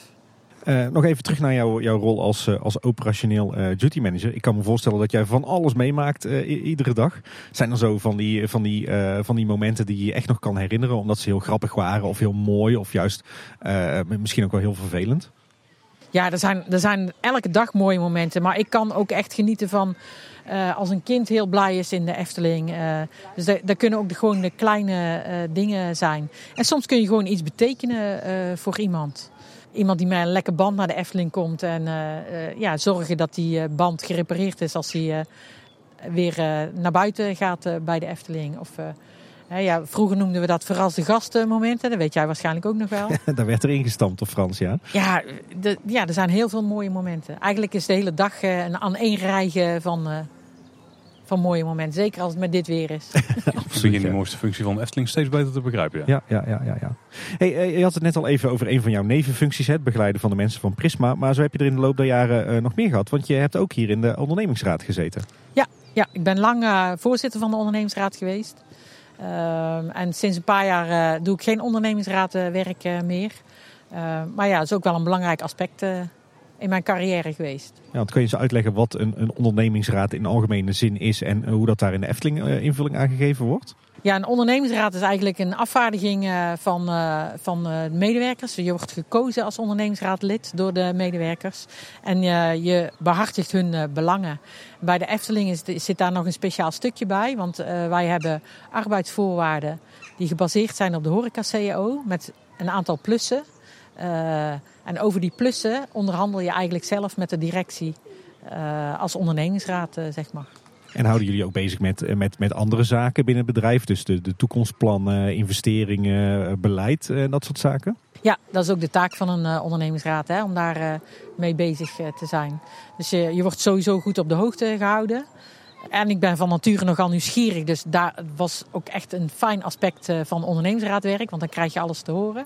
nog even terug naar jou, jouw rol als, als operationeel duty manager. Ik kan me voorstellen dat jij van alles meemaakt iedere dag. Zijn er zo van die, van, die, van die momenten die je echt nog kan herinneren, omdat ze heel grappig waren of heel mooi of juist misschien ook wel heel vervelend? Ja, er zijn, er zijn elke dag mooie momenten. Maar ik kan ook echt genieten van uh, als een kind heel blij is in de Efteling. Uh, dus dat, kunnen ook de, gewoon de kleine uh, dingen zijn. En soms kun je gewoon iets betekenen voor iemand. Iemand die met een lekker band naar de Efteling komt. En ja, zorgen dat die band gerepareerd is als hij weer naar buiten gaat bij de Efteling. Of ja, vroeger noemden we dat verraste gastenmomenten. Dat weet jij waarschijnlijk ook nog wel. <laughs> Daar werd er ingestampt op Frans, ja. Ja, de, ja, er zijn heel veel mooie momenten. Eigenlijk is de hele dag uh, een aaneenrijgen van, uh, van mooie momenten. Zeker als het met dit weer is. <laughs> Absoluut. je de mooiste functie van Efteling steeds beter te begrijpen. Ja, ja, ja. ja, ja, Hey, eh, je had het net al even over een van jouw nevenfuncties, het begeleiden van de mensen van Prisma. Maar zo heb je er in de loop der jaren nog meer gehad. Want je hebt ook hier in de ondernemingsraad gezeten. Ja, ja ik ben lang voorzitter van de ondernemingsraad geweest. Ehm, en sinds een paar jaar uh, doe ik geen ondernemingsraadwerk uh, meer. Ehm, maar ja, dat is ook wel een belangrijk aspect eh, in mijn carrière geweest. Ja, want kun je eens uitleggen wat een, een ondernemingsraad in algemene zin is en hoe dat daar in de Efteling invulling aangegeven wordt? Ja, een ondernemingsraad is eigenlijk een afvaardiging eh, van, uh, van uh, medewerkers. Je wordt gekozen als ondernemingsraadlid door de medewerkers. En je behartigt hun belangen. Bij de Efteling zit daar nog een speciaal stukje bij. Want wij hebben arbeidsvoorwaarden die gebaseerd zijn op de horeca-CAO. Met een aantal plussen. en over die plussen onderhandel je eigenlijk zelf met de directie als ondernemingsraad, zeg maar. En houden jullie ook bezig met, eh, met, met andere zaken binnen het bedrijf? Dus de, de toekomstplannen, investeringen, eh, beleid en dat soort zaken? Ja, dat is ook de taak van een ondernemingsraad, hè, om daar mee bezig te zijn. Dus je, je wordt sowieso goed op de hoogte gehouden. En ik ben van nature nogal nieuwsgierig, dus daar was ook echt een fijn aspect van ondernemingsraadwerk, want dan krijg je alles te horen.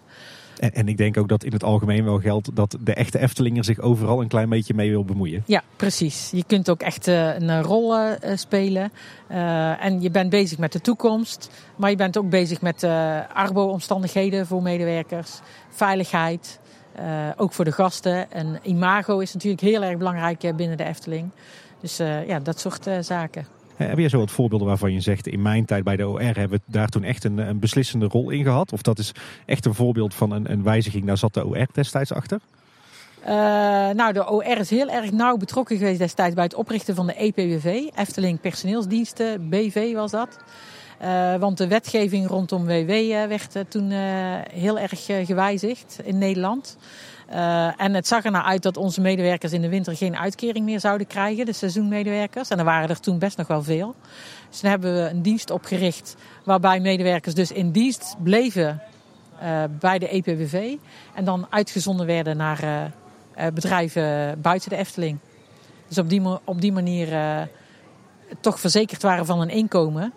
En, en, ik denk ook dat in het algemeen wel geldt dat de echte Eftelinger zich overal een klein beetje mee wil bemoeien. Ja, precies. Je kunt ook echt uh, een rol uh, spelen. Uh, en je bent bezig met de toekomst. Maar je bent ook bezig met arbo-omstandigheden voor medewerkers. Veiligheid. ook voor de gasten. En imago is natuurlijk heel erg belangrijk binnen de Efteling. Dus ja, dat soort zaken. Heb je zo wat voorbeelden waarvan je zegt, in mijn tijd bij de OR hebben we daar toen echt een, een beslissende rol in gehad? Of dat is echt een voorbeeld van een, een wijziging, daar zat de OR destijds achter? Uh, nou, de OR is heel erg nauw betrokken geweest destijds bij het oprichten van de EPWV, Efteling Personeelsdiensten, BV was dat. want de wetgeving rondom WW werd toen heel erg gewijzigd in Nederland. En het zag er nou uit dat onze medewerkers in de winter geen uitkering meer zouden krijgen, de seizoenmedewerkers. En er waren er toen best nog wel veel. Dus toen hebben we een dienst opgericht waarbij medewerkers dus in dienst bleven uh, bij de EPWV. En dan uitgezonden werden naar uh, bedrijven buiten de Efteling. Dus op die, op die manier toch verzekerd waren van een inkomen.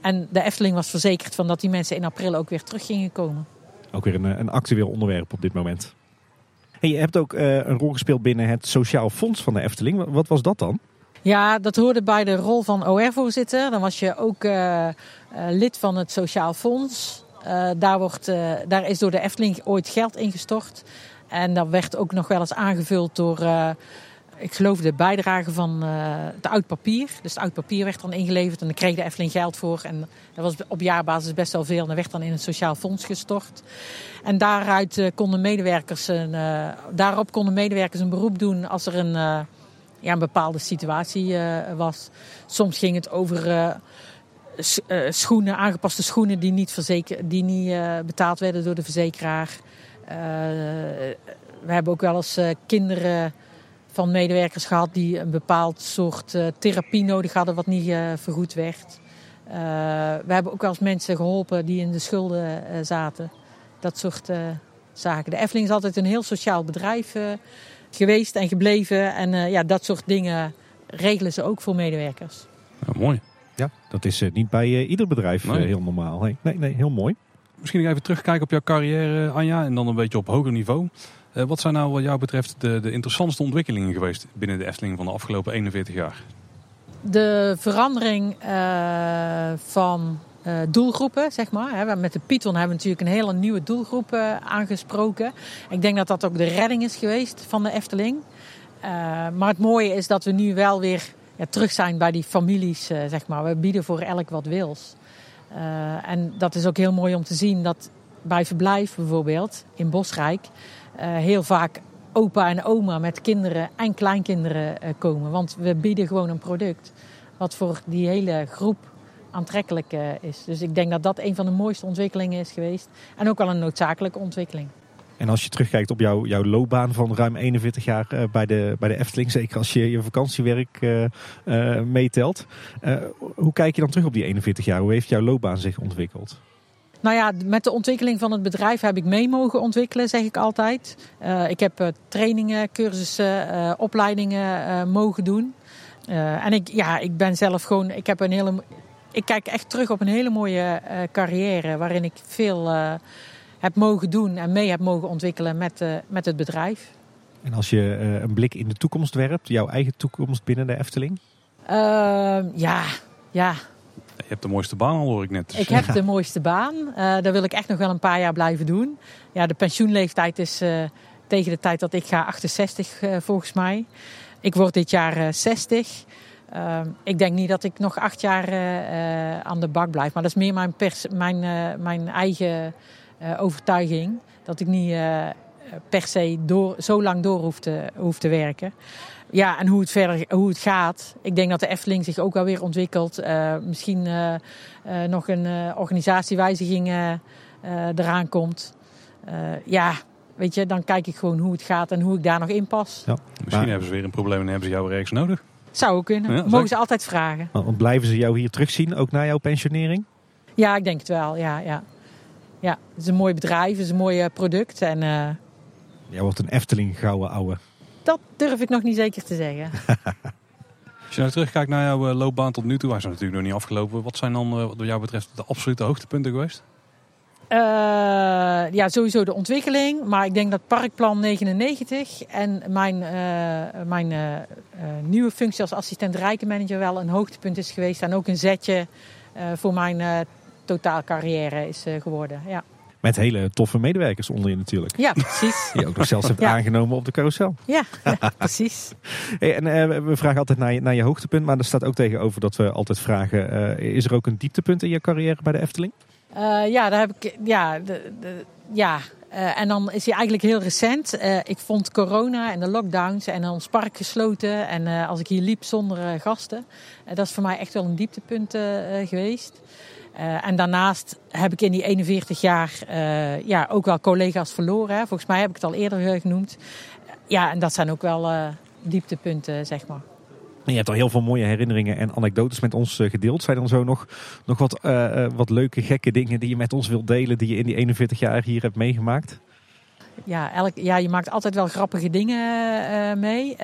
en de Efteling was verzekerd van dat die mensen in april ook weer terug gingen komen. Ook weer een, een actueel onderwerp op dit moment. Je hebt ook een rol gespeeld binnen het Sociaal Fonds van de Efteling. Wat was dat dan? Ja, dat hoorde bij de rol van OR-voorzitter. Dan was je ook lid van het Sociaal Fonds. Daar, wordt, daar is door de Efteling ooit geld ingestort. En dat werd ook nog wel eens aangevuld door, ik geloof, de bijdrage van het oud papier. Dus het oud papier werd dan ingeleverd en daar kreeg de Efteling geld voor. En dat was op jaarbasis best wel veel. En dat werd dan in het sociaal fonds gestort. En daaruit konden medewerkers een, daarop konden medewerkers een beroep doen als er een, ja, een bepaalde situatie was. Soms ging het over schoenen, aangepaste schoenen die niet, verzeker, die niet betaald werden door de verzekeraar. We hebben ook wel eens kinderen van medewerkers gehad die een bepaald soort therapie nodig hadden wat niet vergoed werd. we hebben ook wel eens mensen geholpen die in de schulden zaten. Dat soort zaken. De Efteling is altijd een heel sociaal bedrijf geweest en gebleven. En ja, dat soort dingen regelen ze ook voor medewerkers. Ja, mooi. Ja, dat is uh, niet bij uh, ieder bedrijf uh, heel normaal. Nee, nee, heel mooi. Misschien even terugkijken op jouw carrière, Anja, en dan een beetje op hoger niveau. Wat zijn nou wat jou betreft de, de interessantste ontwikkelingen geweest binnen de Efteling van de afgelopen 41 jaar? De verandering van doelgroepen, zeg maar. Met de Python hebben we natuurlijk een hele nieuwe doelgroep aangesproken. Ik denk dat dat ook de redding is geweest van de Efteling. maar het mooie is dat we nu wel weer terug zijn bij die families, zeg maar. We bieden voor elk wat wils. En dat is ook heel mooi om te zien dat bij verblijf bijvoorbeeld in Bosrijk heel vaak opa en oma met kinderen en kleinkinderen komen. Want we bieden gewoon een product wat voor die hele groep aantrekkelijk is. Dus ik denk dat dat een van de mooiste ontwikkelingen is geweest. En ook wel een noodzakelijke ontwikkeling. En als je terugkijkt op jouw, jouw loopbaan van ruim 41 jaar bij, de, bij de Efteling, zeker als je je vakantiewerk meetelt. hoe kijk je dan terug op die 41 jaar? Hoe heeft jouw loopbaan zich ontwikkeld? Nou ja, met de ontwikkeling van het bedrijf heb ik mee mogen ontwikkelen, zeg ik altijd. ik heb trainingen, cursussen, opleidingen mogen doen. en ik, ja, ik ben zelf gewoon, ik heb een hele, ik kijk echt terug op een hele mooie carrière waarin ik veel heb mogen doen en mee heb mogen ontwikkelen met, met het bedrijf. En als je een blik in de toekomst werpt, jouw eigen toekomst binnen de Efteling? Uh, ja, ja. Hebt de mooiste baan al, hoor ik net. Ik heb de mooiste baan. Uh, daar wil ik echt nog wel een paar jaar blijven doen. Ja, de pensioenleeftijd is tegen de tijd dat ik ga 68 volgens mij. Ik word dit jaar 60. Ehm, ik denk niet dat ik nog acht jaar aan de bak blijf. Maar dat is meer mijn, mijn, mijn eigen uh, overtuiging dat ik niet uh, per se door, zo lang door te, hoef te werken. Ja, en hoe het verder hoe het gaat. Ik denk dat de Efteling zich ook alweer ontwikkelt. Uh, misschien nog een organisatiewijziging eraan komt. ja, weet je, dan kijk ik gewoon hoe het gaat en hoe ik daar nog in pas. Ja, misschien hebben ze weer een probleem en hebben ze jou ergens nodig. Zou ook kunnen. Ja, Mogen ze altijd vragen. Want blijven ze jou hier terugzien, ook na jouw pensionering? Ja, ik denk het wel. Ja, ja. Ja, het is een mooi bedrijf, het is een mooi eh, product. En, uh, Jij wordt een Efteling gouden ouwe. Dat durf ik nog niet zeker te zeggen. <laughs> Als je nou terugkijkt naar jouw eh, loopbaan tot nu toe, hij is natuurlijk nog niet afgelopen. Wat zijn dan wat jou betreft de absolute hoogtepunten geweest? Uh, ja, sowieso de ontwikkeling. Maar ik denk dat Parkplan 99 en mijn, uh, mijn uh, nieuwe functie als assistent rijkenmanager wel een hoogtepunt is geweest. En ook een zetje voor mijn totaalcarrière is eh, geworden. Ja. Met hele toffe medewerkers onder je natuurlijk. Ja, precies. Die ook nog zelfs hebt aangenomen op de carousel. Ja, precies. <laughs> Hey, en uh, we vragen altijd naar je, naar je hoogtepunt, maar er staat ook tegenover dat we altijd vragen: uh, is er ook een dieptepunt in je carrière bij de Efteling? Uh, ja, daar heb ik. Ja, de, de, ja en dan is hij eigenlijk heel recent. ik vond corona en de lockdowns en ons park gesloten. En als ik hier liep zonder gasten. dat is voor mij echt wel een dieptepunt geweest. En daarnaast heb ik in die 41 jaar ja, ook wel collega's verloren. Hè. Volgens mij heb ik het al eerder genoemd. Ja, en dat zijn ook wel dieptepunten, zeg maar. Je hebt al heel veel mooie herinneringen en anekdotes met ons eh, gedeeld. Zijn er zo nog, nog wat, wat leuke, gekke dingen die je met ons wilt delen, die je in die 41 jaar hier hebt meegemaakt? Ja, elk, ja je maakt altijd wel grappige dingen mee.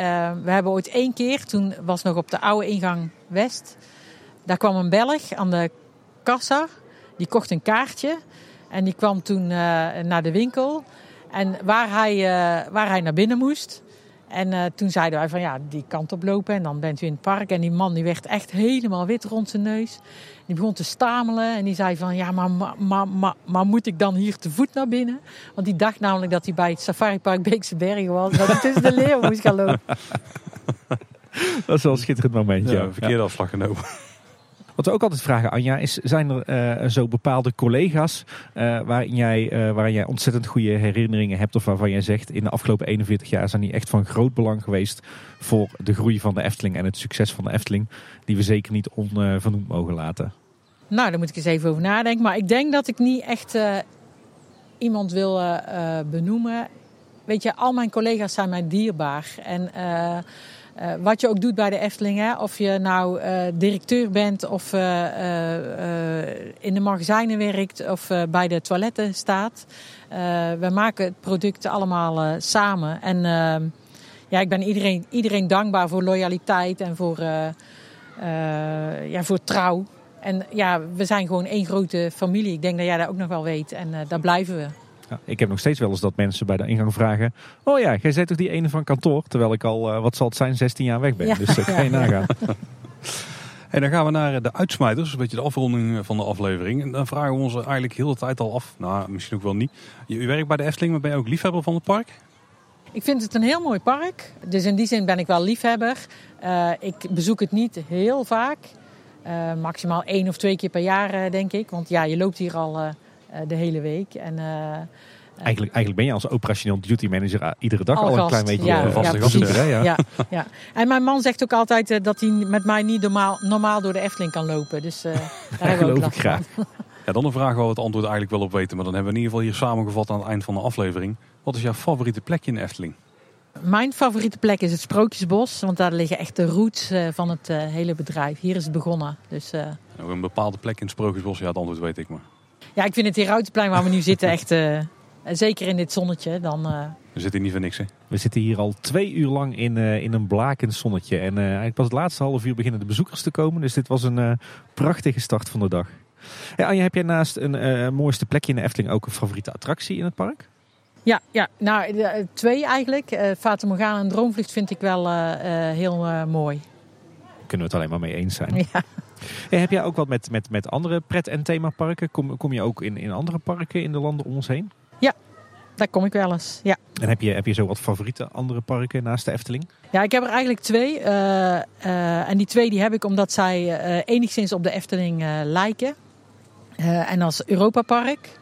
we hebben ooit één keer, toen was nog op de oude ingang West. Daar kwam een Belg aan de kassa. Die kocht een kaartje. En die kwam toen naar de winkel. En waar hij, waar hij naar binnen moest, en uh, toen zeiden wij van ja, die kant op lopen en dan bent u in het park. En die man die werd echt helemaal wit rond zijn neus. Die begon te stamelen en die zei van ja, maar, maar, maar, maar, moet ik dan hier te voet naar binnen? Want die dacht namelijk dat hij bij het safaripark Beekse Bergen was. Dat hij tussen de leeuwen moest gaan lopen. <laughs> Dat is wel een schitterend momentje. Ja, verkeerde afslag genomen. Wat we ook altijd vragen, Anja, is: zijn er uh, zo bepaalde collega's uh, waarin, jij, uh, waarin jij ontzettend goede herinneringen hebt, of waarvan jij zegt: in de afgelopen 41 jaar zijn die echt van groot belang geweest voor de groei van de Efteling en het succes van de Efteling, die we zeker niet onvernoemd mogen laten? Nou, daar moet ik eens even over nadenken. Maar ik denk dat ik niet echt iemand wil benoemen. Weet je, al mijn collega's zijn mij dierbaar. En uh, wat je ook doet bij de Efteling, hè, of je nou uh, directeur bent of uh, in de magazijnen werkt of bij de toiletten staat. we maken het product allemaal samen. En ja, ik ben iedereen, iedereen dankbaar voor loyaliteit en voor, ja, voor trouw. En ja, we zijn gewoon één grote familie. Ik denk dat jij dat ook nog wel weet en daar blijven we. Ja, ik heb nog steeds wel eens dat mensen bij de ingang vragen: Oh ja, jij bent toch die ene van kantoor? Terwijl ik al, uh, wat zal het zijn, 16 jaar weg ben. Dus dat kan je nagaan. <laughs> En dan gaan we naar de uitsmijters, een beetje de afronding van de aflevering. En dan vragen we ons eigenlijk heel de tijd al af, nou misschien ook wel niet. U werkt bij de Efteling, maar ben je ook liefhebber van het park? Ik vind het een heel mooi park. Dus in die zin ben ik wel liefhebber. Uh, ik bezoek het niet heel vaak. Uh, maximaal één of twee keer per jaar, denk ik. Want ja, je loopt hier al eh, de hele week. En, eh, Eigenlijk, eigenlijk ben je als operationeel duty manager eh, iedere dag al, een klein beetje ja, vaste ja, Ja. ja. Ja, En mijn man zegt ook altijd dat hij met mij niet normaal, normaal door de Efteling kan lopen. Dus uh, daar <laughs> geloof ik graag. Ja, dan een vraag waar we het antwoord eigenlijk wel op weten. Maar dan hebben we in ieder geval hier samengevat aan het eind van de aflevering. Wat is jouw favoriete plekje in de Efteling? Mijn favoriete plek is het Sprookjesbos. Want daar liggen echt de roots van het hele bedrijf. Hier is het begonnen. Dus, uh... een bepaalde plek in het Sprookjesbos? Ja, het antwoord weet ik maar. Ja, ik vind het Herautenplein waar we nu zitten echt... Uh, zeker in dit zonnetje, dan... Uh... We zitten hier niet voor niks, hè? We zitten hier al twee uur lang in, uh, in een blakend zonnetje. En eigenlijk pas het laatste half uur beginnen de bezoekers te komen. Dus dit was een prachtige start van de dag. Hey Anja, heb jij naast een mooiste plekje in de Efteling ook een favoriete attractie in het park? Ja, ja nou twee eigenlijk. Uh, Fata Morgana en Droomvlucht vind ik wel heel mooi. Kunnen we het alleen maar mee eens zijn. <laughs> Ja heb jij ook wat met, met, met andere pret- en themaparken? Kom, kom je ook in, in andere parken in de landen om ons heen? Ja, daar kom ik wel eens. Ja. En heb je, heb je zo wat favoriete andere parken naast de Efteling? Ja, ik heb er eigenlijk twee. Uh, uh, en die twee die heb ik omdat zij uh, enigszins op de Efteling lijken. en als Europa Park.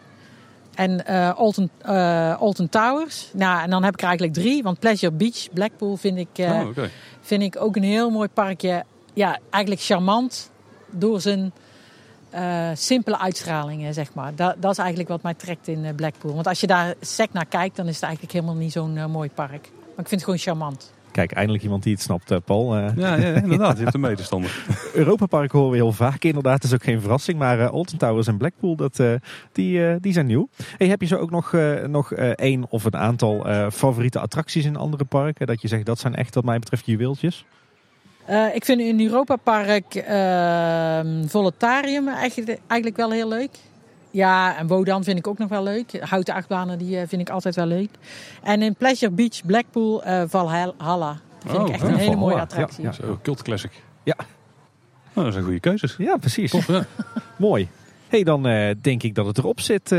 En Alton, Alton Towers. Nou, en dan heb ik er eigenlijk drie. Want Pleasure Beach, Blackpool, vind ik, oh, okay. vind ik ook een heel mooi parkje. Ja, eigenlijk charmant door zijn uh, simpele uitstralingen, zeg maar. Dat, dat, is eigenlijk wat mij trekt in eh, Blackpool. Want als je daar sec naar kijkt, dan is het eigenlijk helemaal niet zo'n uh, mooi park. Maar ik vind het gewoon charmant. Kijk, eindelijk iemand die het snapt, Paul. Ja, ja, inderdaad. Je hebt een medestander. <laughs> Europa Park horen we heel vaak inderdaad. Dat is ook geen verrassing. Maar uh, Alton Towers en Blackpool, dat, uh, die, uh, die zijn nieuw. Hey, heb je zo ook nog, nog één of een aantal favoriete attracties in andere parken? Dat je zegt, dat zijn echt wat mij betreft juweeltjes? Uh, ik vind in Europa Park uh, Voletarium eigenlijk, eigenlijk wel heel leuk. Ja, en Wodan vind ik ook nog wel leuk. Houten achtbanen die, eh, vind ik altijd wel leuk. En in Pleasure Beach Blackpool uh, Valhalla. Vind oh, ik echt een hele mooie attractie. Ja, ja. cult classic. Ja. Oh, dat zijn goede keuzes. Ja, precies. Tof, ja. <laughs> Mooi. hey, dan denk ik dat het erop zit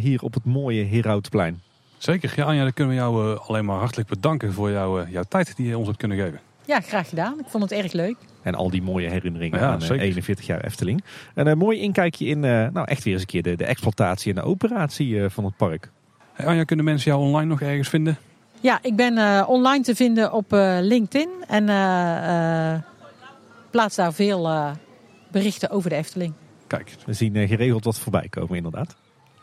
hier op het mooie Heroudplein. Zeker. Ja, Anja, dan kunnen we jou alleen maar hartelijk bedanken voor jouw, jouw tijd die je ons hebt kunnen geven. Ja, graag gedaan. Ik vond het erg leuk. En al die mooie herinneringen aan eh, 41 jaar Efteling. En een mooi inkijkje in, uh, nou echt weer eens een keer de, de exploitatie en de operatie van het park. Anja, kunnen mensen jou online nog ergens vinden? Ja, ik ben uh, online te vinden op uh, LinkedIn en uh, plaats daar veel berichten over de Efteling. Kijk, we zien geregeld wat voorbij komen inderdaad.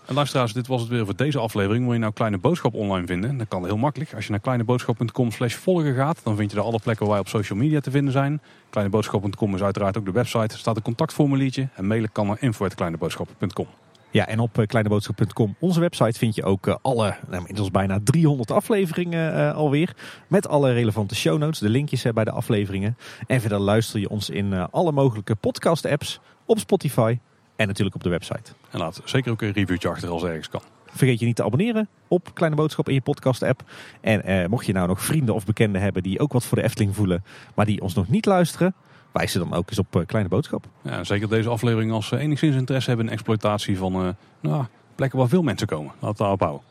En luisteraars, dit was het weer voor deze aflevering. Wil je nou Kleine Boodschap online vinden? Dan kan heel makkelijk. Als je naar kleineboodschap.com slash volgen gaat, dan vind je er alle plekken waar wij op social media te vinden zijn. Kleineboodschap.com is uiteraard ook de website. Er staat een contactformuliertje en mailen kan naar info.kleineboodschap.com. Ja, en op kleineboodschap.com, onze website, vind je ook uh, alle, nou, inmiddels bijna 300 afleveringen uh, alweer. Met alle relevante show notes, de linkjes bij de afleveringen. En verder luister je ons in alle mogelijke podcast apps, op Spotify en natuurlijk op de website. En laat zeker ook een reviewtje achter als ergens kan. Vergeet je niet te abonneren op Kleine Boodschap in je podcast app. En mocht je nou nog vrienden of bekenden hebben die ook wat voor de Efteling voelen, maar die ons nog niet luisteren wijs ze dan ook eens op Kleine Boodschap. Ja, zeker deze aflevering als ze enigszins interesse hebben in exploitatie van uh, nou, plekken waar veel mensen komen. Laten we daarop houden.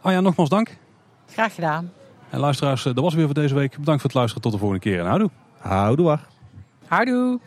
Ah ja, nogmaals dank. Graag gedaan. En luisteraars, dat was weer voor deze week. Bedankt voor het luisteren. Tot de volgende keer en houdoe. Houdoe. Houdoe.